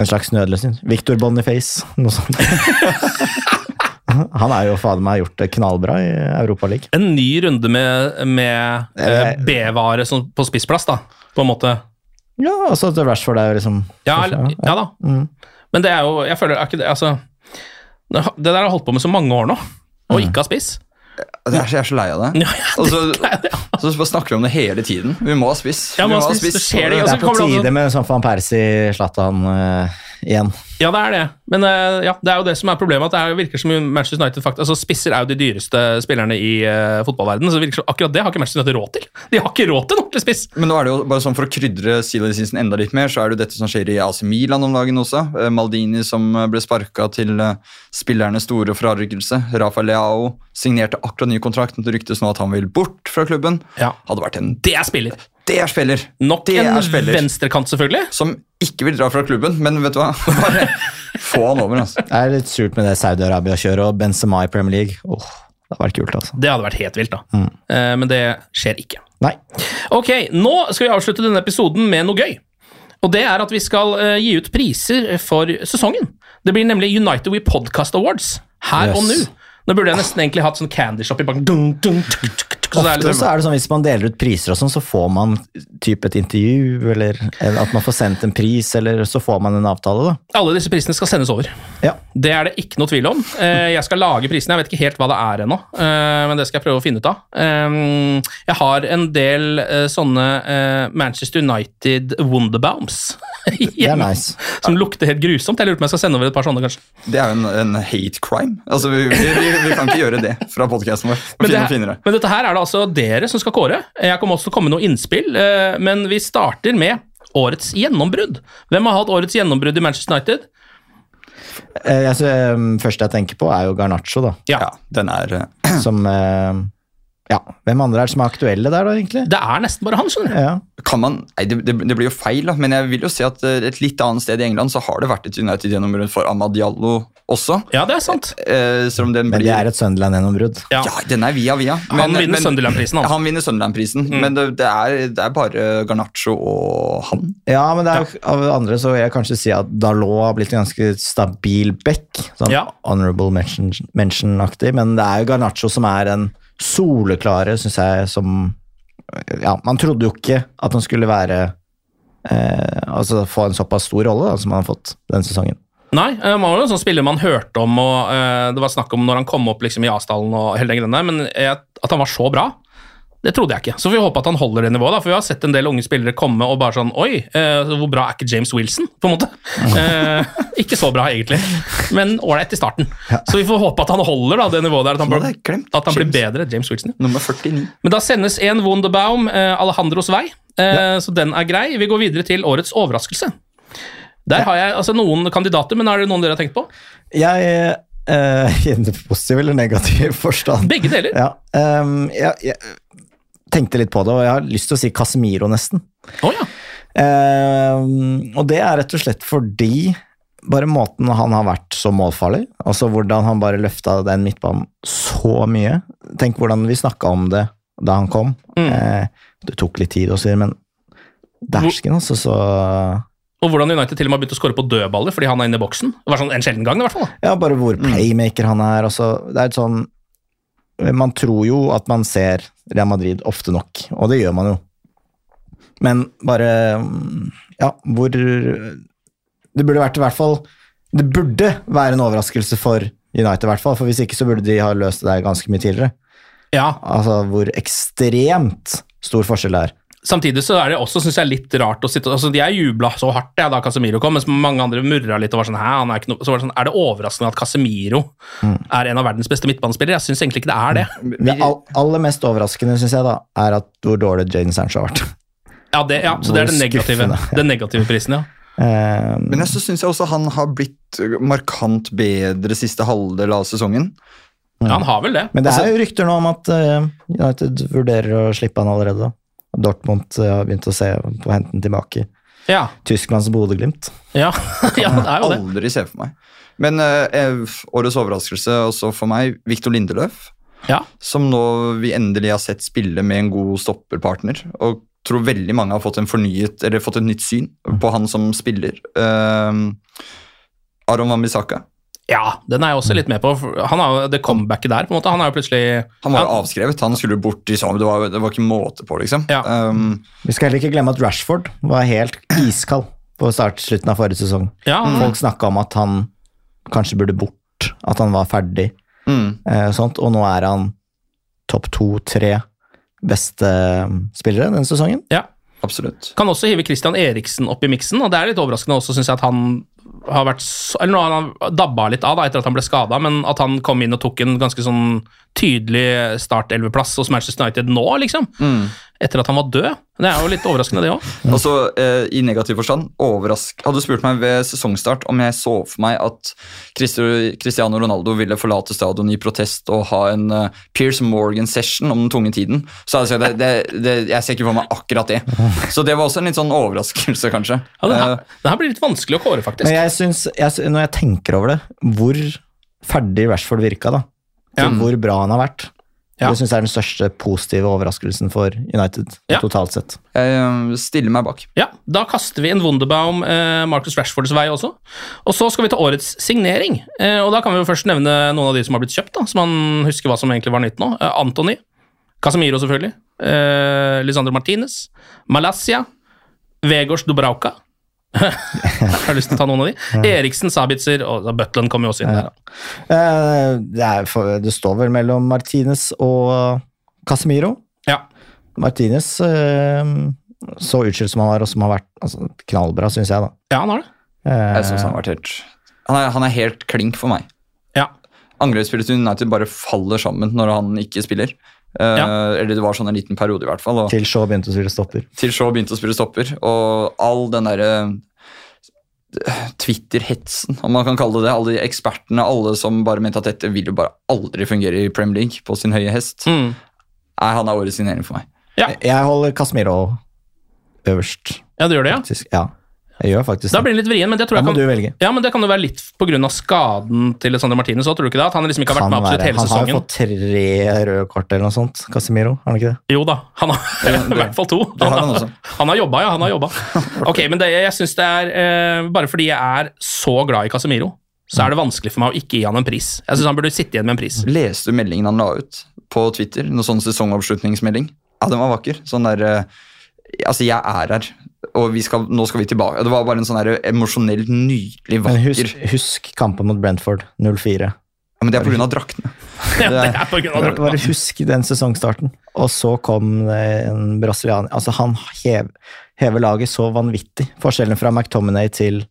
Speaker 3: en slags nødløsning? Victor Boniface, noe sånt. Han er jo fader meg gjort det knallbra i Europaligaen.
Speaker 1: En ny runde med, med eh,
Speaker 3: Eh,
Speaker 1: B-vare på spissplass, da, på en måte.
Speaker 3: Ja, altså det Rashford er jo liksom
Speaker 1: Ja, eller- ja da.
Speaker 3: Mm.
Speaker 1: Men det er jo Jeg føler er ikke det Altså Det der har jeg holdt på med så mange år nå, og ikke ha spiss.
Speaker 2: Jeg er så, jeg er så lei av det.
Speaker 1: Ja, ja,
Speaker 2: det så,
Speaker 1: det ja.
Speaker 2: så bare snakker vi om det hele tiden. Vi må ha spiss.
Speaker 1: Ja, må ha spiss. Det skjer det,
Speaker 3: Det er på tide med sånn van Persie, Zlatan uh, igjen.
Speaker 1: Ja, det er det. Men eh, ja, det er jo det som er problemet. at det er, virker som om Manchester United faktisk, altså Spisser er jo de dyreste spillerne i uh, fotballverdenen, så det virker som akkurat det har ikke Manchester United råd til. De har ikke råd til en ordentlig spiss!
Speaker 2: Men nå er det jo bare sånn For å krydre silly season enda litt mer, så er det jo dette som skjer i AC Milan om dagen også. Eh, Maldini som ble sparka til spillernes store frarykkelse. Rafa Leao signerte akkurat ny kontrakt. Det ryktes nå at han vil bort fra klubben.
Speaker 1: Ja.
Speaker 2: Hadde vært en
Speaker 1: Det er spiller!
Speaker 2: Det er spiller!
Speaker 1: Nok
Speaker 2: det
Speaker 1: en
Speaker 2: spiller
Speaker 1: venstrekant, selvfølgelig.
Speaker 2: som ikke vil dra fra klubben, men vet du hva? Bare få han over, altså.
Speaker 3: Det er litt surt med det Saudi-Arabia-kjøret og Benzema i Premier League. Oh, det hadde vært kult, altså.
Speaker 1: Det hadde vært helt vilt, da.
Speaker 2: Mm.
Speaker 1: Eh, men det skjer ikke.
Speaker 3: Nei.
Speaker 1: Ok, nå skal vi avslutte denne episoden med noe gøy. Og det er at vi skal eh, gi ut priser for sesongen. Det blir nemlig United We Podcast Awards her og nå. Nå burde jeg nesten egentlig hatt sånn candy shop i bakken. Dun, dun, tuk, tuk, tuk, så det er
Speaker 3: Ofte
Speaker 1: liksom-
Speaker 3: så er det sånn hvis man deler ut priser og sånn, så får man typ et intervju, eller at man får sendt en pris, eller så får man en avtale, da.
Speaker 1: Alle disse prisene skal sendes over.
Speaker 3: Ja.
Speaker 1: Det er det ikke noe tvil om. Eh, Jeg skal lage prisene, jeg vet ikke helt hva det er ennå, eh, men det skal jeg prøve å finne ut av. Eh, Jeg har en del sånne Manchester United Wonderbaums
Speaker 3: Det er nice.
Speaker 1: som lukter helt grusomt. Jeg lurer på om jeg skal sende over et par sånne, kanskje.
Speaker 2: Det er jo en, en hate crime. Altså, vi, vi, vi, vi kan ikke gjøre det fra podkasten vår.
Speaker 1: Men, det, men dette her er det altså dere som skal kåre. Jeg kommer også til å komme med noen innspill, eh, men vi starter med årets gjennombrudd. Hvem har hatt årets gjennombrudd i Manchester United?
Speaker 3: Eh, altså, eh, første jeg tenker på, er jo Garnaccio, da.
Speaker 2: Ja, den er eh,
Speaker 3: Som eh, Ja, hvem andre er det som er aktuelle der, da, egentlig?
Speaker 1: Det er nesten bare han, skjønner du.
Speaker 3: Ja.
Speaker 2: kan man, nei, det, det, det blir jo feil, da, men jeg vil jo si at eh, et litt annet sted i England så har det vært et United-gjennombrudd for Ahmad Diallo også.
Speaker 1: Ja, det er sant.
Speaker 2: Eh, selv om den
Speaker 3: Men det er et Sunderland-gjennombrudd.
Speaker 1: Ja.
Speaker 2: Ja, den er via via.
Speaker 1: Han vinner Sunderland-prisen, han.
Speaker 2: Han vinner Sunderland-prisen,
Speaker 1: Mm.
Speaker 2: men det, det, er, det er bare Garnaccio og han.
Speaker 3: Ja, men det er av andre så vil jeg kanskje si at Dalot har blitt en ganske stabil back. Sånn
Speaker 1: Ja.
Speaker 3: honorable mention- mention-aktig, men det er jo Garnaccio som er den soleklare, syns jeg, som Ja, man trodde jo ikke at han skulle være eh, Altså få en såpass stor rolle da, som han har fått denne sesongen.
Speaker 1: Nei, eh, han var jo en sånn spiller man hørte om, og eh, det var snakk om når han kom opp liksom, i Asdalen og hele den greia der, men at han var så bra, det trodde jeg ikke. Så vi håpe at han holder det nivået, da, for vi har sett en del unge spillere komme og bare sånn Oi, eh, hvor bra er ikke James Wilson? På en måte. Eh, ikke så bra, egentlig, men ålreit i starten. Så vi får håpe at han holder da, det nivået der, at han, blir-
Speaker 2: glemt.
Speaker 1: at han blir bedre. James Wilson.
Speaker 2: Nummer 49.
Speaker 1: Men da sendes en Wunderbaum eh, Alejandros vei, eh, så den er grei. Vi går videre til årets overraskelse. Der har jeg altså, noen kandidater, men er det noen dere har tenkt på?
Speaker 3: Jeg eh, I en positiv eller negativ forstand.
Speaker 1: Begge deler.
Speaker 3: Ja, Um, jeg, jeg tenkte litt på det, og jeg har lyst til å si Casemiro, nesten.
Speaker 1: Oh, ja.
Speaker 3: eh, og det er rett og slett fordi bare måten han har vært så målfarlig, altså hvordan han bare løfta den midtbanen så mye. Tenk hvordan vi snakka om det da han kom.
Speaker 1: Mm.
Speaker 3: Eh, det tok litt tid, og så men dæsken, altså, så
Speaker 1: Og hvordan United til og med har begynt å skåre på dødballer fordi han er inne i boksen. Det var sånn En sjelden gang, i hvert fall.
Speaker 3: Ja, bare hvor playmaker han er. Altså, det er et sånn Man tror jo at man ser Real Madrid ofte nok, og det gjør man jo. Men bare Ja, hvor Det burde vært i hvert fall Det burde være en overraskelse for United, i hvert fall. For hvis ikke så burde de ha løst det der ganske mye tidligere.
Speaker 1: Ja,
Speaker 3: Altså hvor ekstremt stor forskjell det er.
Speaker 1: Samtidig så er det også synes jeg, litt rart å sitte altså Jeg jubla så hardt jeg, da Casemiro kom, mens mange andre murra litt og var sånn Hæ, han er ikke noe Så var det sånn Er det overraskende at Casemiro er en av verdens beste midtbanespillere? Jeg syns egentlig ikke det er det.
Speaker 3: Det all, aller mest overraskende, syns jeg, da, er at hvor dårlig Jane Sancho har vært.
Speaker 1: Ja, det, ja Så det er den negative,
Speaker 3: ja.
Speaker 1: den negative prisen, ja.
Speaker 3: Um,
Speaker 2: Men jeg syns også han har blitt markant bedre siste halvdel av sesongen.
Speaker 1: ja. Han har vel det.
Speaker 3: men det
Speaker 2: Altså-
Speaker 3: er jo rykter nå om at eh, United vurderer å slippe han allerede. Dortmund har begynt å se på å hente den tilbake.
Speaker 1: Ja,
Speaker 3: Tysklands Bodø-Glimt.
Speaker 1: ja. ja det er jo det.
Speaker 2: Aldri se for meg. Men eh, eh, årets overraskelse også for meg, Viktor Lindeløf.
Speaker 1: Ja.
Speaker 2: Som nå vi endelig har sett spille med en god stopperpartner. Og tror veldig mange har fått, en fornyet, eller fått et nytt syn på han som spiller. Uh, Aron Wambisaka.
Speaker 1: Ja, den er jeg også litt med på. Han har jo det comebacket der, på en måte. Han er jo plutselig
Speaker 2: Han var avskrevet. Han skulle bort i sommer. Det var, det var ikke måte på, liksom.
Speaker 1: Ja.
Speaker 2: Um,
Speaker 3: Vi skal heller ikke glemme at Rashford var helt iskald på start, slutten av forrige sesong.
Speaker 1: Ja,
Speaker 3: Folk snakka om at han kanskje burde bort, at han var ferdig.
Speaker 2: mm.
Speaker 3: Eh, sånt, og nå er han topp to-tre beste eh, spillere denne sesongen.
Speaker 1: ja.
Speaker 2: Absolutt.
Speaker 1: Kan også hive Christian Eriksen opp i miksen, og det er litt overraskende også, syns jeg, at han har vært Eller nå har han dabba litt av da, etter at han ble skada, men at han kom inn og tok en ganske sånn tydelig startelveplass hos Manchester United nå, liksom. Etter at han var død. Det er jo litt overraskende, det òg.
Speaker 2: Altså, eh, I negativ forstand, overrask Hadde du spurt meg ved sesongstart om jeg så for meg at Cristiano Ronaldo ville forlate stadion i protest og ha en uh, Piers Morgan-session om den tunge tiden, så hadde jeg sagt det, jeg ser ikke for meg akkurat det. Så det var også en litt sånn overraskelse, kanskje.
Speaker 1: Ja, det, her,
Speaker 2: Eh,
Speaker 1: det her blir litt vanskelig å kåre, faktisk.
Speaker 3: Men jeg synes, jeg, når jeg tenker over det, hvor ferdig Rashford virka, da.
Speaker 1: Ja.
Speaker 3: Hvor bra han har vært.
Speaker 1: Ja.
Speaker 3: Det syns jeg er den største positive overraskelsen for United
Speaker 1: Ja.
Speaker 3: totalt sett.
Speaker 2: jeg eh, stiller meg bak.
Speaker 1: Ja, Da kaster vi en Wunderbaum eh, Marcus Rashfords vei også. Og så skal vi til årets signering. Eh, og Da kan vi jo først nevne noen av de som har blitt kjøpt, da, så man husker hva som egentlig var nytt nå. Eh, Anthony. Casemiro, selvfølgelig. Eh, Lisandro Martinez. Malaysia. Vegors Dubrauka. har lyst til å ta noen av de. Eriksen, Sabitzer og Butland kommer jo også inn der. da.
Speaker 3: Eh, det, er for, det står vel mellom Martinez og Casemiro.
Speaker 1: Ja.
Speaker 3: Martinez eh, så utskilt som han var, og som har vært altså, knallbra, syns jeg, da.
Speaker 1: ja, han har det.
Speaker 3: Eh,
Speaker 2: Jeg synes han har vært helt han er, han er helt klink for meg.
Speaker 1: Ja.
Speaker 2: Angrepsspillet til United bare faller sammen når han ikke spiller. Eh,
Speaker 1: Ja.
Speaker 2: Eller det var sånn en liten periode, i hvert fall. Og,
Speaker 3: til Shaw begynte å spille stopper.
Speaker 2: til Shaw begynte å spille stopper, og all den derre eh, Twitter-hetsen, om man kan kalle det det. Alle de ekspertene, alle som bare mente at dette vil jo bare aldri fungere i Premier League på sin høye hest.
Speaker 1: Mm.
Speaker 2: Nei, han er årets signering for meg.
Speaker 1: Ja.
Speaker 3: Jeg holder Casmiro øverst,
Speaker 1: ja, du gjør det, ja?
Speaker 3: faktisk. Ja, jeg gjør faktisk
Speaker 1: Da blir det litt vrien, men det tror
Speaker 3: Da
Speaker 1: jeg
Speaker 3: må
Speaker 1: kan
Speaker 3: du velge.
Speaker 1: Ja, men Det kan jo være litt pga. skaden til Sander Martinez òg, tror du ikke det? At han liksom ikke har vært
Speaker 3: Kan
Speaker 1: med absolutt
Speaker 3: være.
Speaker 1: hele
Speaker 3: Han har jo
Speaker 1: sesongen.
Speaker 3: fått tre røde kort eller noe sånt, Casemiro. Har han ikke det?
Speaker 1: Jo da, han har i hvert fall to.
Speaker 2: Det har han også.
Speaker 1: Han har jobba, ja. han har jobba. Ok, men det, jeg synes det er eh, Bare fordi jeg er så glad i Casemiro, så er det vanskelig for meg å ikke gi han en pris. Jeg syns han burde sitte igjen med en pris.
Speaker 2: Leste du meldingen han la ut på Twitter? Noen sånn sesongavslutningsmelding? Ja, den var vakker. Sånn der eh, Altså, jeg er her, og vi skal, nå skal vi tilbake. Det var bare en sånn der emosjonelt nydelig
Speaker 3: Men husk, husk kampen mot Brentford 04.
Speaker 2: ja, Men det er pga. draktene.
Speaker 1: Ja, det er på grunn av
Speaker 3: draktene. bare husk den sesongstarten. Og så kom det en brasilianer Altså, han hev, hever laget så vanvittig. Forskjellen fra McTominay til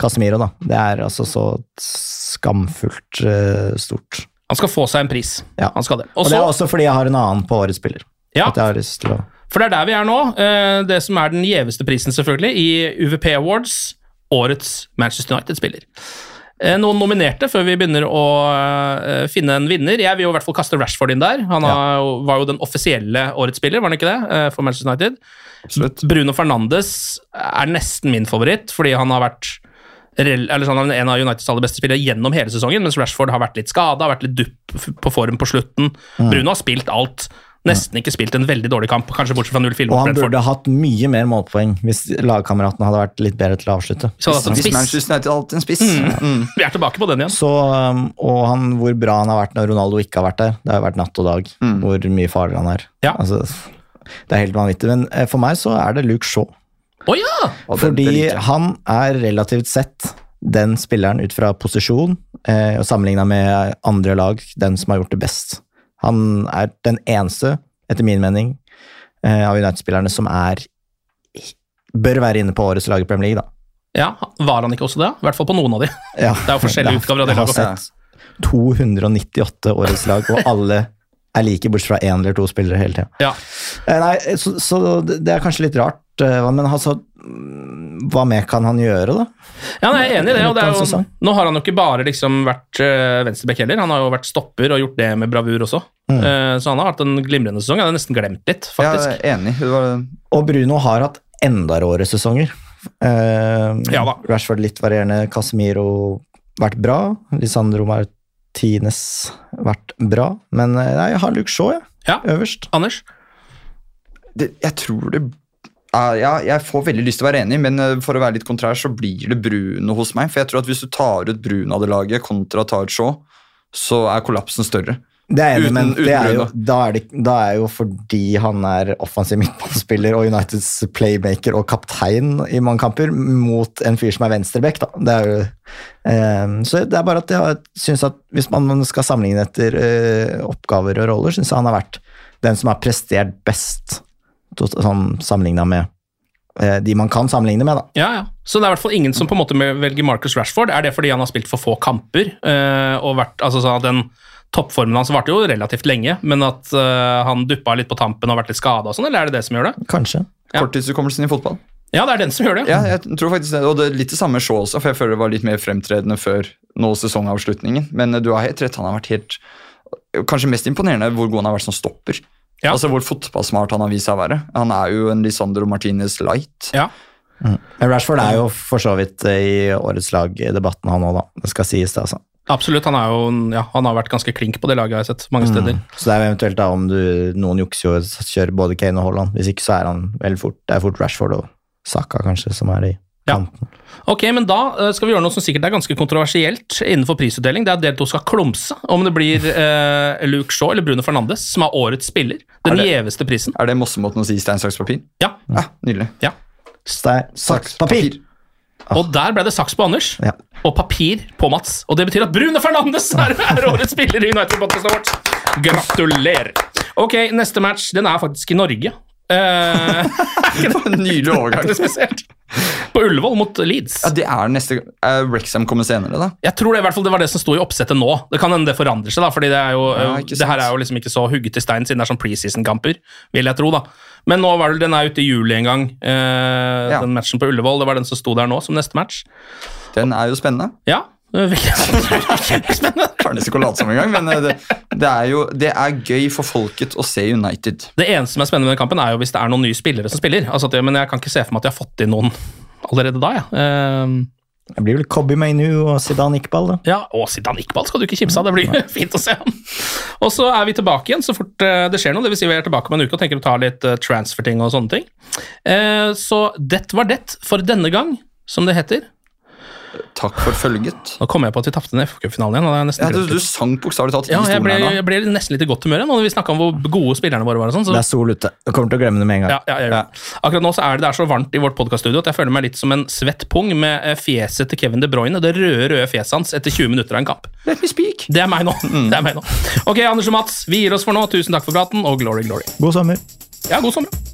Speaker 3: Casemiro, da. Det er altså så skamfullt uh, stort.
Speaker 1: Han skal få seg en pris.
Speaker 3: Ja.
Speaker 1: Han skal det.
Speaker 3: Og
Speaker 1: Og
Speaker 3: det er også fordi jeg har en annen på årets spiller.
Speaker 1: ja,
Speaker 3: At jeg har lyst til å
Speaker 1: For det er der vi er nå. Eh, Det som er den gjeveste prisen, selvfølgelig, i UVP Awards. Årets Manchester United-spiller. Eh, Noen nominerte før vi begynner å eh, finne en vinner. Jeg vil jo i hvert fall kaste Rashford inn der. Han har, ja. var jo den offisielle årets spiller, var han ikke det? For Manchester United.
Speaker 2: Absolutt.
Speaker 1: Bruno Fernandes er nesten min favoritt, fordi han har vært eller sånn, en av Uniteds aller beste spillere gjennom hele sesongen, mens Rashford har vært litt skada, vært litt dupp på form på slutten. Bruno har spilt alt. Nesten ikke spilt en veldig dårlig kamp, kanskje bortsett fra 0-4
Speaker 3: Og han
Speaker 1: burde
Speaker 3: burde hatt mye mer målpoeng hvis lagkameratene hadde vært litt bedre til å avslutte.
Speaker 1: Så
Speaker 2: Hvis
Speaker 1: spiss.
Speaker 2: Manchester United alltid en spiss. Mm.
Speaker 1: Vi er tilbake på den igjen.
Speaker 3: Så, um, og han, hvor bra han har vært når Ronaldo ikke har vært der. Det har jo vært natt og dag hvor mye farligere han er.
Speaker 1: Ja.
Speaker 3: Altså, det er helt vanvittig. Men eh, for meg så er det Luke Shaw.
Speaker 1: Oh, ja!
Speaker 3: Fordi
Speaker 2: det
Speaker 3: han er relativt sett den spilleren ut fra posisjon, eh, sammenligna med andre lag, den som har gjort det best. Han er den eneste, etter min mening, eh, av United-spillerne som er bør være inne på årets lag i Premier League, da.
Speaker 1: ja. Var han ikke også det? I hvert fall på noen av de.
Speaker 3: Ja,
Speaker 1: Det er jo forskjellige utgaver av det
Speaker 3: Jeg har sett 298 årets lag, og alle er like, bortsett fra én eller to spillere hele tida.
Speaker 1: Ja.
Speaker 3: Eh, Nei, så, så det er kanskje litt rart, eh, men altså mm, Hva mer kan han gjøre, da?
Speaker 1: Ja, nei, jeg er enig i det. Og det er jo, nå har han jo ikke bare liksom vært uh, venstreback heller, han har jo vært stopper og gjort det med bravur også.
Speaker 3: Mm.
Speaker 1: Eh, så han har hatt en glimrende sesong. Jeg hadde nesten glemt litt,
Speaker 2: Jeg
Speaker 1: faktisk.
Speaker 2: er enig. Var,
Speaker 3: Og Bruno har hatt enda råere sesonger. Eh,
Speaker 1: Ja da.
Speaker 3: Rashford litt varierende, Casemiro vært bra. Lisandro Martinez vært bra. Men eh, nei, jeg har Luke Shaw, jeg.
Speaker 1: Ja.
Speaker 3: Øverst.
Speaker 1: Anders?
Speaker 2: det, jeg tror det ja, jeg får veldig lyst til å være enig, men eh, for å være litt kontrær så blir det Bruno hos meg. For jeg tror at hvis du tar ut Bruno av det laget kontra tar ut Shaw, så er kollapsen større.
Speaker 3: Det er enig, men
Speaker 2: uten
Speaker 3: det er jo, da, er det, da er jo fordi han er offensiv midtbanespiller og Uniteds playmaker og kaptein i mange kamper, mot en fyr som er venstreback. Da. Det er jo, eh, så det er bare at jeg syns at hvis man skal sammenligne etter eh, oppgaver og roller, syns jeg han har vært den som har prestert best, sånn sammenligna med eh, de man kan sammenligne med. da.
Speaker 1: Ja, ja. Så det er i hvert fall ingen som på en måte velger Marcus Rashford. Er det fordi han har spilt for få kamper? eh, og vært, altså sånn at den Toppformen hans varte jo relativt lenge, men at uh, han duppa litt på tampen og vært litt skada, sånn, eller er det det som gjør det?
Speaker 3: Kanskje.
Speaker 1: Ja.
Speaker 2: Korttidshukommelsen i fotball.
Speaker 1: Ja, det er den som gjør det.
Speaker 2: Ja, jeg tror faktisk det, og det er litt det samme med Shaw også, for jeg føler det var litt mer fremtredende før nå sesongavslutningen. Men eh, du har helt rett, han har vært helt Kanskje mest imponerende hvor god han har vært som stopper.
Speaker 1: Ja.
Speaker 2: Altså Hvor fotballsmart han har vist seg å være. Han er jo en Lisandro Martinez light.
Speaker 1: Ja.
Speaker 3: Men Rashford er jo for så vidt eh, i årets lag i debatten, han òg, da. Det skal sies, det, altså.
Speaker 1: Absolutt. Han, jo, ja, han har vært ganske klink på det laget, jeg har sett mange steder.
Speaker 3: Så det er jo eventuelt da om du Noen jukser og kjører både Kane og Haaland. Hvis ikke så er han vel fort Det er fort Rashford og Saka kanskje som er i
Speaker 1: Ja.
Speaker 3: kanten.
Speaker 1: Ok, men da eh, skal vi gjøre noe som sikkert er ganske kontroversielt innenfor prisutdeling. Det er at dere to skal klumse om det blir eh, Luke Shaw eller Bruno Fernandes som er årets spiller. Den gjeveste prisen.
Speaker 2: Er det Mossemåten å si stein, saks, papir?
Speaker 1: Ja.
Speaker 2: Ja, Nydelig.
Speaker 1: ja.
Speaker 3: Stein, saks, papir!
Speaker 1: Og der ble det saks på Anders,
Speaker 3: Ja.
Speaker 1: og papir på Mats. Og det betyr at Brune Fernandes er, er årets spiller i United-podkastet Awards! Gratulerer. Ok, neste match den er faktisk i Norge. Eh,
Speaker 2: Nydelig overgang.
Speaker 1: det er spesielt. På Ullevål mot Leeds.
Speaker 2: Ja, det er neste uh, Rexham kommer senere, da.
Speaker 1: Jeg tror det, i hvert fall det var det som sto i oppsettet nå. Det kan hende det forandrer seg, da, fordi det, er jo,
Speaker 2: Ja,
Speaker 1: det her er jo liksom ikke så hugget i stein siden det er sånn preseason-kamper, vil jeg tro. da. Men nå var det, den er ute i juli en gang, uh,
Speaker 2: Ja.
Speaker 1: den matchen på Ullevål. Det var den som sto der nå som neste match.
Speaker 2: Den er jo spennende.
Speaker 1: Ja, er kjempespennende.
Speaker 2: Ikke å late som engang, men eh, det, det er jo det er gøy for folket å se United.
Speaker 1: Det eneste som er spennende med den kampen, er jo hvis det er noen nye spillere som spiller. Altså, det, men jeg kan ikke se for meg at de har fått inn noen allerede da. Ja. Um,
Speaker 3: Det blir vel Cobby Mainu og Zidane Iqbal, da.
Speaker 1: Ja, og Zidane Iqbal skal du ikke kimse av. Det blir fint å se ham. Og så er vi tilbake igjen så fort eh, det skjer noe. Det vil si vi er tilbake om en uke og tenker å ta litt eh, transfer-ting og sånne ting. Eh, Så det var det for denne gang, som det heter.
Speaker 2: Takk for følget.
Speaker 1: Nå kom jeg på at vi tapte den FK-finalen igjen. og det har
Speaker 2: Ja, du, du sang bokstavelig talt i
Speaker 1: Ja, jeg
Speaker 2: stolen
Speaker 1: ble,
Speaker 2: her nå.
Speaker 1: jeg ble nesten litt i godt humør igjen når vi snakka om hvor gode spillerne våre var. og sånn. Så
Speaker 3: Det er sol ute. Jeg kommer til å glemme det med en gang.
Speaker 1: Ja, ja, jeg. Akkurat nå så er det, det er så varmt i vårt podcaststudio at jeg føler meg litt som en svett pung med eh, fjeset til Kevin De Bruyne, det røde, røde fjeset hans etter 20 minutter av en kamp.
Speaker 2: Let me speak.
Speaker 1: Det er meg nå. Det er meg nå. Ok, Anders og Mats, vi gir oss for nå. Tusen takk for praten, og glory, glory.
Speaker 3: God sommer.
Speaker 1: Ja, god sommer.